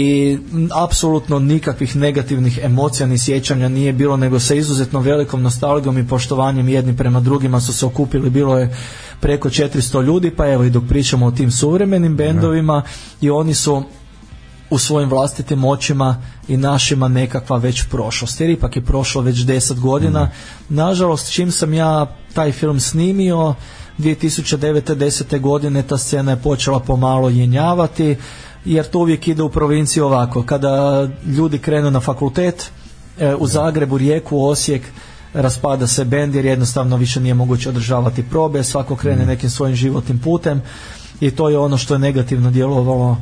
apsolutno nikakvih negativnih emocija ni sjećanja nije bilo nego sa izuzetno velikom nostalgijom i poštovanjem jedni prema drugima su se okupili bilo je preko 400 ljudi pa evo i dok pričamo o tim suvremenim bendovima i oni su u svojim vlastitim moćima i našima nekakva već prošlost. Jer ipak je prošlo već 10 godina. Mm. Nažalost, čim sam ja taj film snimio, 2009. 10. godine ta scena je počela pomalo jenjavati, jer to uvijek ide u provinciji ovako. Kada ljudi krenu na fakultet, e, u da. Zagrebu, Rijeku, Osijek, raspada se bend jer jednostavno više nije moguće održavati probe, svako krene mhm. nekim svojim životnim putem i to je ono što je negativno djelovalo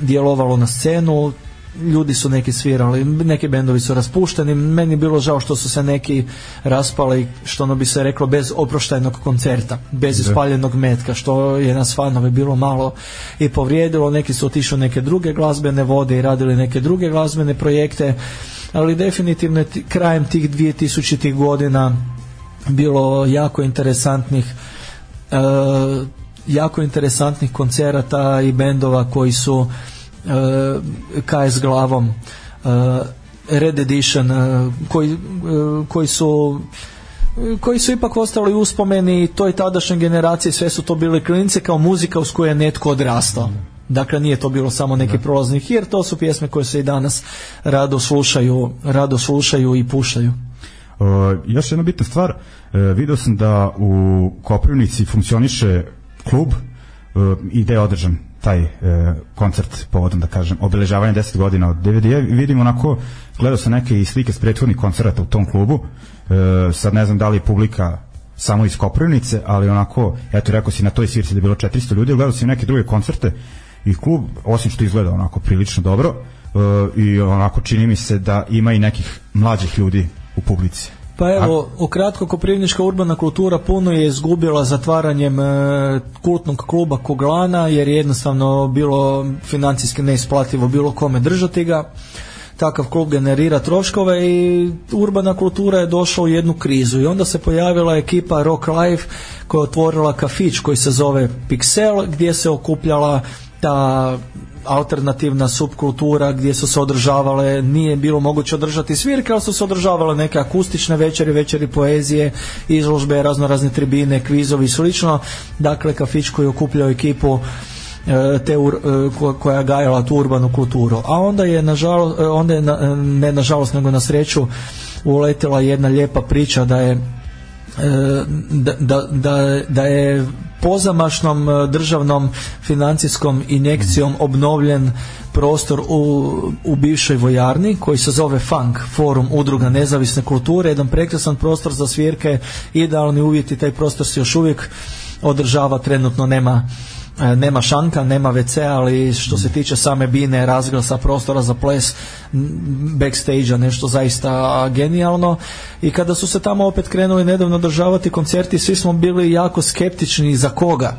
djelovalo na scenu ljudi su neki svirali, neki bendovi su raspušteni, meni je bilo žao što su se neki raspali, što ono bi se reklo bez oproštajnog koncerta, bez da. ispaljenog metka, što je nas fanove bilo malo i povrijedilo, neki su otišli neke druge glazbene vode i radili neke druge glazbene projekte, ali definitivno krajem tih 2000 godina bilo jako interesantnih e, jako interesantnih koncerata i bendova koji su e, KS glavom e, Red Edition e, koji, e, koji su koji su ipak ostali uspomeni toj tadašnjoj generaciji, sve su to bile klinice kao muzika uz koju je netko odrastao. Dakle, nije to bilo samo neki da. prolazni hir, to su pjesme koje se i danas rado slušaju, rado slušaju i puštaju E, još jedna bitna stvar, e, video sam da u Koprivnici funkcioniše klub e, i gde održan taj e, koncert povodom da kažem obeležavanja 10 godina od DVD ja vidim onako gledao sam neke i slike s prethodnih koncerata u tom klubu e, sad ne znam da li je publika samo iz Koprivnice ali onako eto rekao si na toj svirci da je bilo 400 ljudi gledao sam neke druge koncerte i klub osim što izgleda onako prilično dobro e, i onako čini mi se da ima i nekih mlađih ljudi u publici Pa evo, ukratko Koprivnička urbana kultura puno je izgubila zatvaranjem e, kultnog kluba Koglana, jer je jednostavno bilo financijski neisplativo bilo kome držati ga. Takav klub generira troškove i urbana kultura je došla u jednu krizu i onda se pojavila ekipa Rock Life koja je otvorila kafić koji se zove Pixel gdje se okupljala ta alternativna subkultura gdje su se održavale, nije bilo moguće održati svirke, ali su se održavale neke akustične večeri, večeri poezije, izložbe, raznorazne tribine, kvizovi i slično. Dakle, kafić koji je okupljao ekipu e, te e, koja je gajala tu urbanu kulturu. A onda je nažalost, e, onda je na, ne nažalost nego na sreću uletila jedna lijepa priča da je da, da, da, da je pozamašnom e, državnom financijskom injekcijom mhm. obnovljen prostor u, u bivšoj vojarni koji se zove FANK, Forum udruga mhm. nezavisne kulture, jedan prekrasan prostor za svirke, idealni uvjeti, taj prostor se još uvijek održava, trenutno nema E, nema šanka, nema WC, ali što se tiče same bine, razglasa prostora za ples, backstage-a, nešto zaista genijalno. I kada su se tamo opet krenuli nedavno održavati koncerti, svi smo bili jako skeptični za koga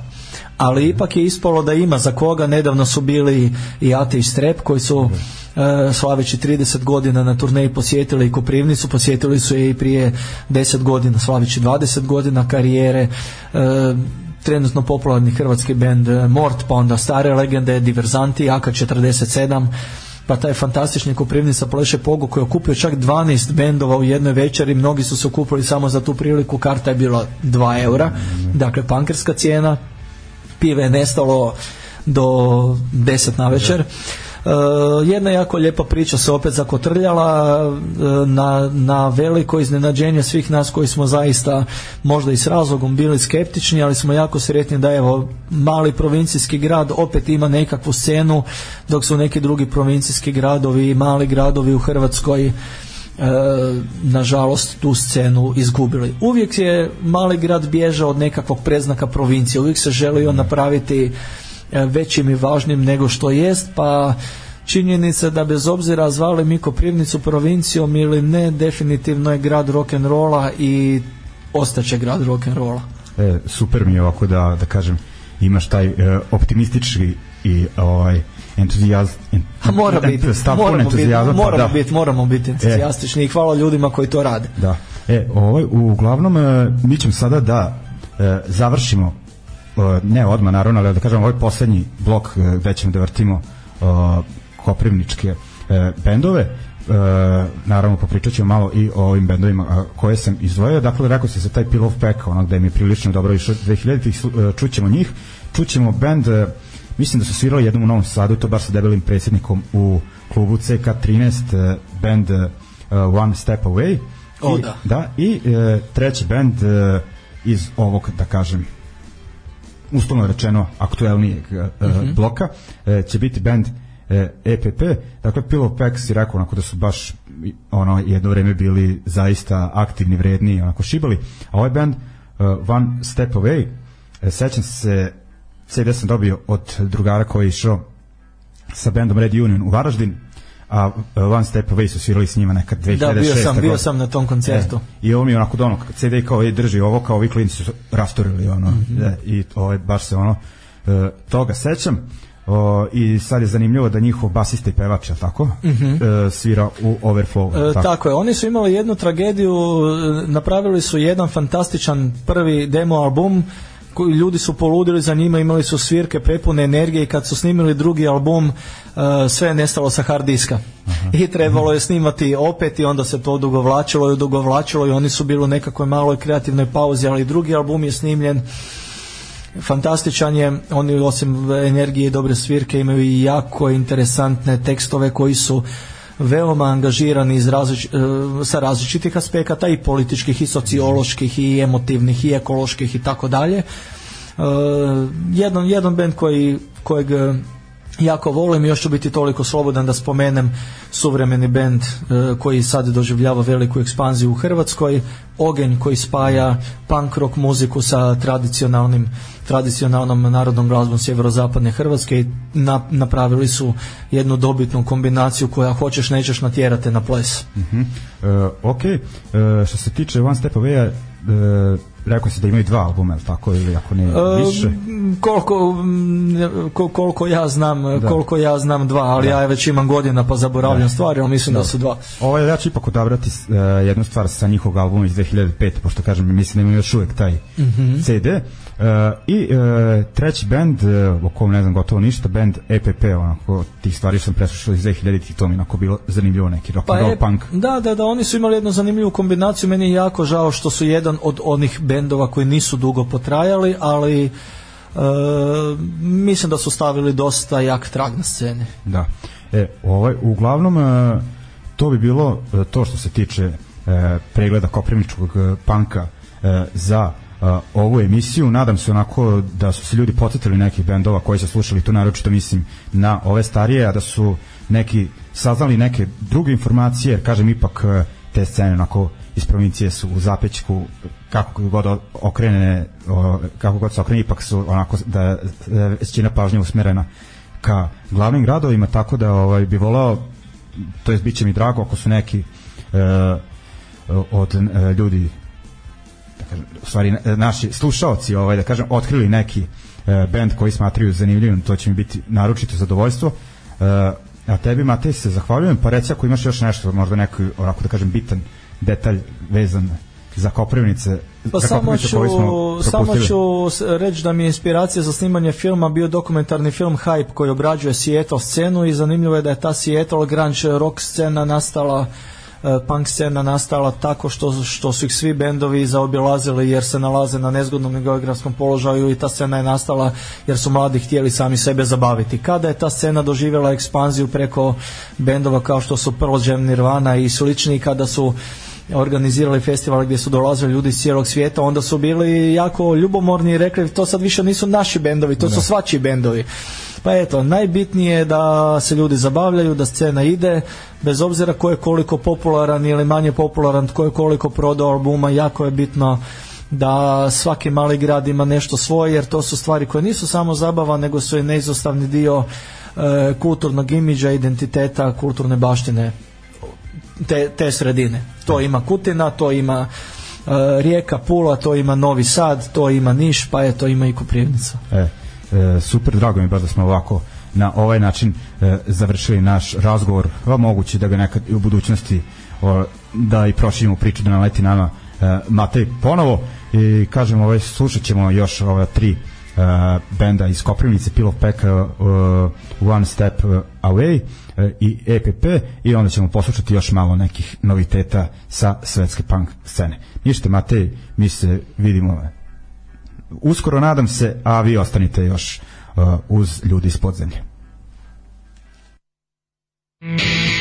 ali ipak je ispalo da ima za koga nedavno su bili i Ate i Strep koji su mhm. e, slaveći 30 godina na turneji posjetili i Koprivnicu, posjetili su je i prije 10 godina, slaveći 20 godina karijere e, trenutno popularni hrvatski bend eh, Mort, pa onda stare legende, Diverzanti, AK-47, pa taj fantastični Koprivnica pleše pogu koji je okupio čak 12 bendova u jednoj večeri, mnogi su se okupili samo za tu priliku, karta je bila 2 eura, dakle pankerska cijena, pive je nestalo do 10 na večer. Ja da. Eh, jedna jako lijepa priča se opet zakotrljala eh, na, na veliko iznenađenje svih nas koji smo zaista možda i s razlogom bili skeptični, ali smo jako sretni da evo mali provincijski grad opet ima nekakvu scenu dok su neki drugi provincijski gradovi i mali gradovi u Hrvatskoj eh, nažalost tu scenu izgubili. Uvijek je mali grad bježao od nekakvog preznaka provincije, uvijek se želio napraviti E, većim i važnim nego što jest, pa činjenica da bez obzira zvali mi Koprivnicu provincijom ili ne, definitivno je grad rock'n'rolla i ostaće grad rock'n'rolla. E, super mi je ovako da, da kažem, imaš taj e, optimistički i ovaj entuzijazam. Mora biti, moramo biti, pa moramo da. biti, moramo biti e. entuzijastični e. i hvala ljudima koji to rade. Da. E, ovaj, uglavnom, e, mi ćemo sada da e, završimo Eh, ne odmah naravno, ali da kažem ovaj poslednji blok eh, gde ćemo da vrtimo eh, koprivničke bendove e, naravno popričat ćemo malo i o ovim bendovima a, koje sam izdvojio, dakle rekao se se taj Pill of Pack, ono gde mi je prilično dobro išao 2000-ih, čućemo njih čućemo bend, e, mislim da su svirali jednom u Novom Sadu, to bar sa debelim predsjednikom u klubu CK13 e, bend e, One Step Away o, I, da. da. i e, treći bend e, iz ovog, da kažem, uslovno rečeno aktuelnijeg uh, mm -hmm. bloka e, će biti band e, EPP dakle Pillow Pax je rekao onako da su baš ono jedno vreme bili zaista aktivni, vredni, onako šibali a ovaj band uh, One Step Away e, sećam se CD sam dobio od drugara koji je išao sa bendom Red Union u Varaždin a e, One Step Away su svirali s njima nekad 2006. Da, bio sam, bio sam na tom koncertu. E, I ovo mi je onako dono, CD kao je drži ovo, kao ovi klinci su rasturili ono, mm -hmm. e, i ovaj, baš se ono, e, toga sećam. O, I sad je zanimljivo da njihov basista i pevač, tako, mm -hmm. e, svira u Overflow. E, tako. tako je, oni su imali jednu tragediju, e, napravili su jedan fantastičan prvi demo album, ljudi su poludili za njima, imali su svirke prepune energije i kad su snimili drugi album uh, sve je nestalo sa hard diska. Aha. I trebalo je snimati opet i onda se to odugovlačilo i odugovlačilo i oni su bili u nekakvoj maloj kreativnoj pauzi, ali drugi album je snimljen fantastičan je, oni osim energije i dobre svirke imaju i jako interesantne tekstove koji su veoma angažirani iz različ, e, sa različitih aspekata i političkih i socioloških i emotivnih i ekoloških i tako dalje. E, jedan, jedan bend koji, kojeg jako volim i još ću biti toliko slobodan da spomenem suvremeni bend e, koji sad doživljava veliku ekspanziju u Hrvatskoj, Ogen koji spaja punk rock muziku sa tradicionalnim tradicionalnom narodnom glazbom sjeverozapadne Hrvatske i na, napravili su jednu dobitnu kombinaciju koja hoćeš nećeš natjerate na ples. Uh -huh. uh, ok, uh, što se tiče One Step Away-a, e, rekao se da imaju dva albuma, je tako ili ako ne e, više? koliko, koliko ja znam, da. koliko ja znam dva, ali da. ja već imam godina pa zaboravljam da. stvari, ali mislim da. da su dva. Ovo ja ću ipak odabrati uh, jednu stvar sa njihovog albuma iz 2005, pošto kažem, mislim da imaju još uvek taj mm -hmm. CD. Uh, I uh, treći band, uh, o kom ne znam gotovo ništa, band EPP, onako, tih stvari sam preslušao iz 2000 i to mi onako bilo zanimljivo neki rock pa and roll punk. Da, da, da, oni su imali jednu zanimljivu kombinaciju, meni je jako žao što su jedan od onih band bendova koji nisu dugo potrajali, ali e, mislim da su stavili dosta jak trag na sceni. Da. E, ovaj, uglavnom, uh, to bi bilo e, to što se tiče e, pregleda koprivničkog panka za ovu emisiju. Nadam se onako da su se ljudi potetili nekih bendova koji su slušali tu, naročito mislim na ove starije, a da su neki saznali neke druge informacije, jer kažem ipak te scene onako iz provincije su u zapećku kako god okrene kako god se okrene ipak su onako da, da većina pažnje usmerena ka glavnim gradovima tako da ovaj bi voleo to jest biće mi drago ako su neki e, od e, ljudi da kažem, u stvari e, naši slušaoci ovaj da kažem otkrili neki e, bend koji smatraju zanimljivim to će mi biti naročito zadovoljstvo e, a tebi Matej se zahvaljujem pa reci ako imaš još nešto možda neki onako da kažem bitan detalj vezan za Koprivnice Pa samo ću, samo ću reći da mi je inspiracija za snimanje filma bio dokumentarni film Hype koji obrađuje Seattle scenu i zanimljivo je da je ta Seattle grunge rock scena nastala e, punk scena nastala tako što, što su ih svi bendovi zaobilazili jer se nalaze na nezgodnom geografskom položaju i ta scena je nastala jer su mladi htjeli sami sebe zabaviti. Kada je ta scena doživjela ekspanziju preko bendova kao što su Pearl Jam, Nirvana i slični, kada su organizirali festival gdje su dolazili ljudi iz cijelog svijeta, onda su bili jako ljubomorni i rekli to sad više nisu naši bendovi, to da. su svačiji bendovi. Pa eto, najbitnije je da se ljudi zabavljaju, da scena ide, bez obzira ko je koliko popularan ili manje popularan, ko je koliko prodao albuma, jako je bitno da svaki mali grad ima nešto svoje, jer to su stvari koje nisu samo zabava, nego su i neizostavni dio e, kulturnog imidža, identiteta, kulturne baštine te, te sredine to ima Kutina, to ima uh, Rijeka, Pula, to ima Novi Sad, to ima Niš, pa je to ima i Koprivnica. E, e, super, drago mi baš da smo ovako na ovaj način e, završili naš razgovor. Va moguće da ga nekad i u budućnosti o, da i proširimo priču da naleti nama e, Matej ponovo i kažemo ovaj slušaćemo još ova tri uh, benda iz Koprivnice of Pack uh, One Step Away uh, i EPP i onda ćemo poslušati još malo nekih noviteta sa svetske punk scene. Ništa Matej, mi se vidimo uskoro nadam se, a vi ostanite još uh, uz ljudi iz podzemlje. Mm.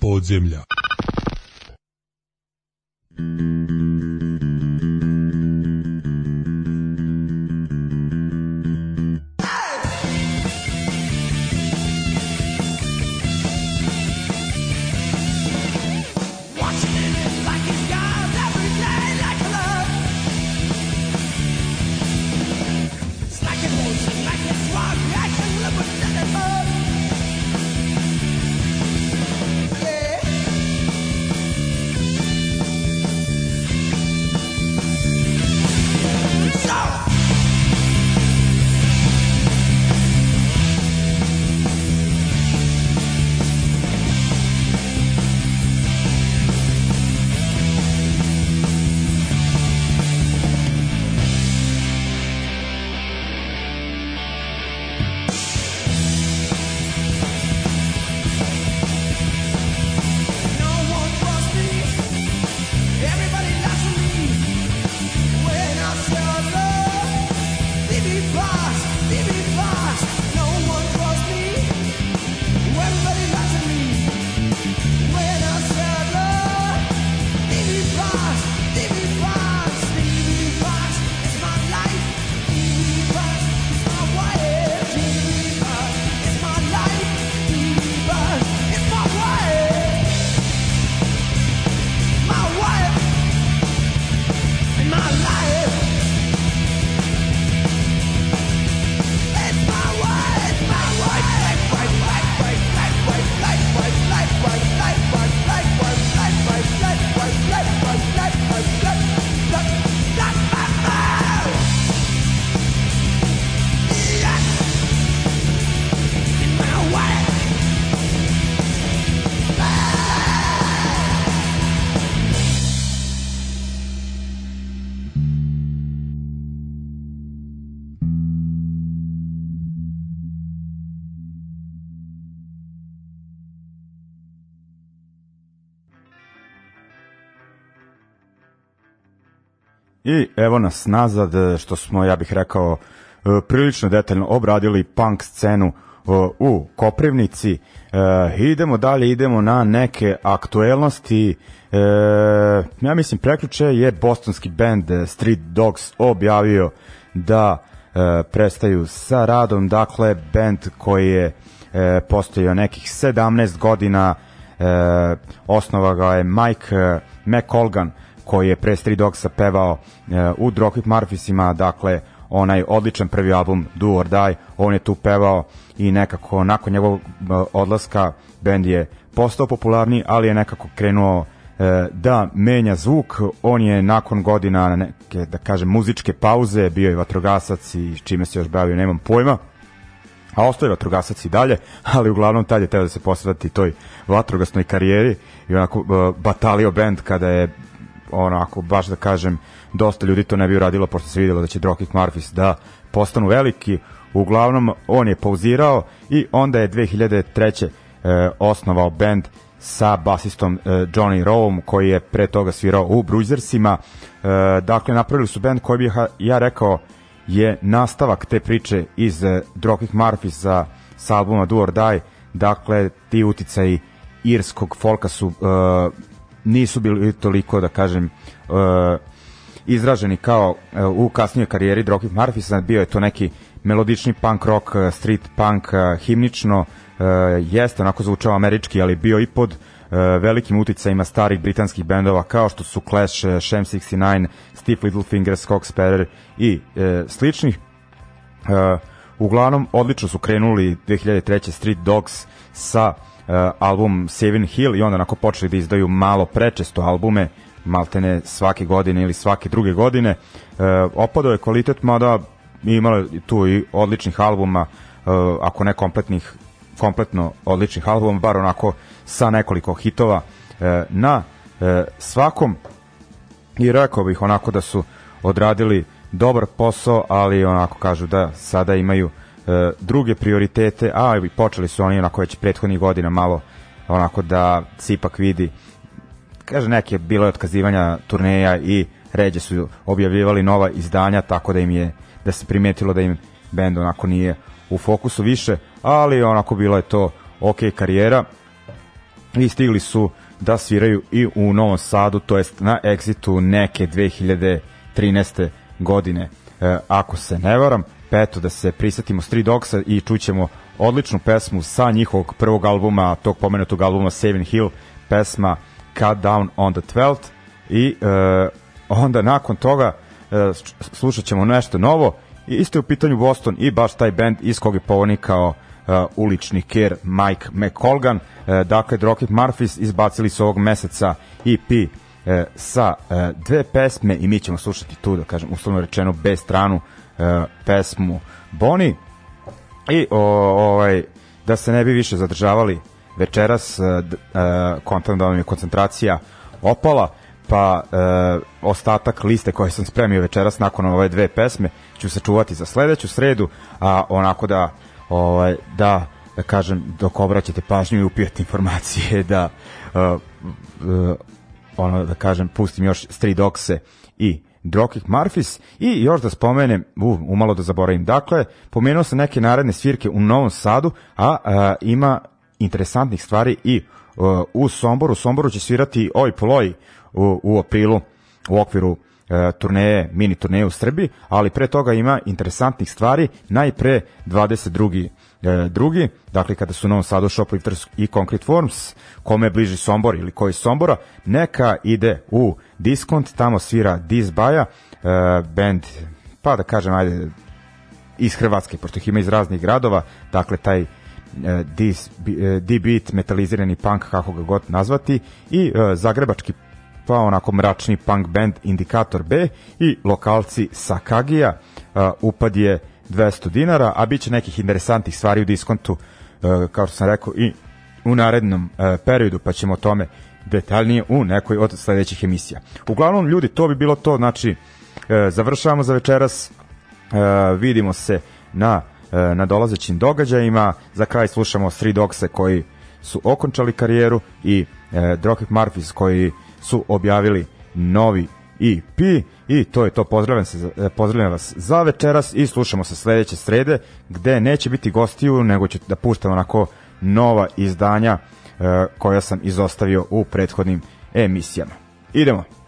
podzemlja. I evo nas nazad e, što smo, ja bih rekao, e, prilično detaljno obradili punk scenu e, u Koprivnici. idemo dalje, idemo na neke aktuelnosti. ja mislim, preključe je bostonski band Street Dogs objavio da prestaju sa radom. Dakle, band koji je postojao nekih 17 godina, osnova ga je Mike McColgan, koji je pre Street Dogsa pevao eh, u Dropkick Murphysima, dakle onaj odličan prvi album Do or Die, on je tu pevao i nekako nakon njegovog eh, odlaska bend je postao popularni, ali je nekako krenuo eh, da menja zvuk, on je nakon godina neke, da kažem, muzičke pauze, bio je vatrogasac i čime se još bavio, nemam pojma, a ostaje vatrogasac i dalje, ali uglavnom tad je teo da se posveti toj vatrogasnoj karijeri i onako batalio band kada je onako, baš da kažem, dosta ljudi to ne bi uradilo, pošto se vidjelo da će Dropkick Murphys da postanu veliki. Uglavnom, on je pauzirao i onda je 2003. E, osnovao band sa basistom e, Johnny Rome koji je pre toga svirao u Bruisersima. E, dakle, napravili su band koji bi ja rekao je nastavak te priče iz e, Dropkick Murphys sa, sa albuma Do or Die. Dakle, ti uticaji irskog folka su e, nisu bili toliko, da kažem, uh, izraženi kao uh, u kasnijoj karijeri Drokip Marfisa, bio je to neki melodični punk rock, uh, street punk, uh, himnično, jeste onako zvučao američki, ali bio i pod velikim uticajima starih britanskih bendova kao što su Clash, Sham 69, Stiff Little Fingers, Cox Sparrow i e, sličnih. E, uglavnom, odlično su krenuli 2003. Street Dogs sa Eh, album Seven Hill i onda onako počeli da izdaju malo prečesto albume, maltene svake godine ili svake druge godine. E, opadao je kvalitet, mada imalo je tu i odličnih albuma, e, ako ne kompletnih, kompletno odličnih albuma, bar onako sa nekoliko hitova e, na e, svakom i rekao bih onako da su odradili dobar posao, ali onako kažu da sada imaju e, druge prioritete, a počeli su oni onako već prethodnih godina malo onako da se ipak vidi kaže neke bilo je otkazivanja turneja i ređe su objavljivali nova izdanja tako da im je da se primetilo da im bend onako nije u fokusu više, ali onako bilo je to ok karijera i stigli su da sviraju i u Novom Sadu, to jest na Exitu neke 2013. godine, e, ako se ne varam petu da se prisetimo Street Dogsa i čućemo odličnu pesmu sa njihovog prvog albuma, tog pomenutog albuma Seven Hill, pesma Cut Down on the Twelfth i e, onda nakon toga e, slušat ćemo nešto novo i isto je u pitanju Boston i baš taj band iz kog je povonikao e, ulični ker Mike McColgan e, dakle Rocket Murphys izbacili su ovog meseca EP e, sa e, dve pesme i mi ćemo slušati tu da kažem uslovno rečeno B stranu E, pesmu Boni i o, ovaj, da se ne bi više zadržavali večeras e, e kontam da vam je koncentracija opala pa e, ostatak liste koje sam spremio večeras nakon ove dve pesme ću sačuvati za sledeću sredu a onako da ovaj, da da kažem dok obraćate pažnju i upijete informacije da e, e, ono da kažem pustim još Street Dogse i Drokih Marfis i još da spomenem, u, umalo da zaboravim, dakle, pomenuo sam neke naredne svirke u Novom Sadu, a, a ima interesantnih stvari i a, e, u Somboru. U Somboru će svirati Oj Poloj u, u aprilu u okviru a, e, turneje, mini turneje u Srbiji, ali pre toga ima interesantnih stvari, najpre 22 e, drugi, dakle kada su u Novom Sadu Shoplifters i Concrete Forms, kome je bliži Sombor ili koji Sombora, neka ide u Discount, tamo svira Disbaja, e, band, pa da kažem, ajde, iz Hrvatske, pošto ih ima iz raznih gradova, dakle taj e, e, D-beat, metalizirani punk, kako ga god nazvati, i e, zagrebački pa onako mračni punk band Indikator B i lokalci Sakagija. Upad je 200 dinara, a bit će nekih interesantnih stvari u diskontu, e, kao što sam rekao, i u narednom e, periodu, pa ćemo o tome detaljnije u nekoj od sledećih emisija. Uglavnom, ljudi, to bi bilo to, znači, e, završavamo za večeras, vidimo se na na dolazećim događajima. Za kraj slušamo Three Dogse koji su okončali karijeru i e, Dropkick Murphys koji su objavili novi i pi i to je to pozdravljam, se, e, pozdravljam vas za večeras i slušamo se sledeće srede gde neće biti gostiju nego ću da puštam onako nova izdanja e, koja sam izostavio u prethodnim emisijama idemo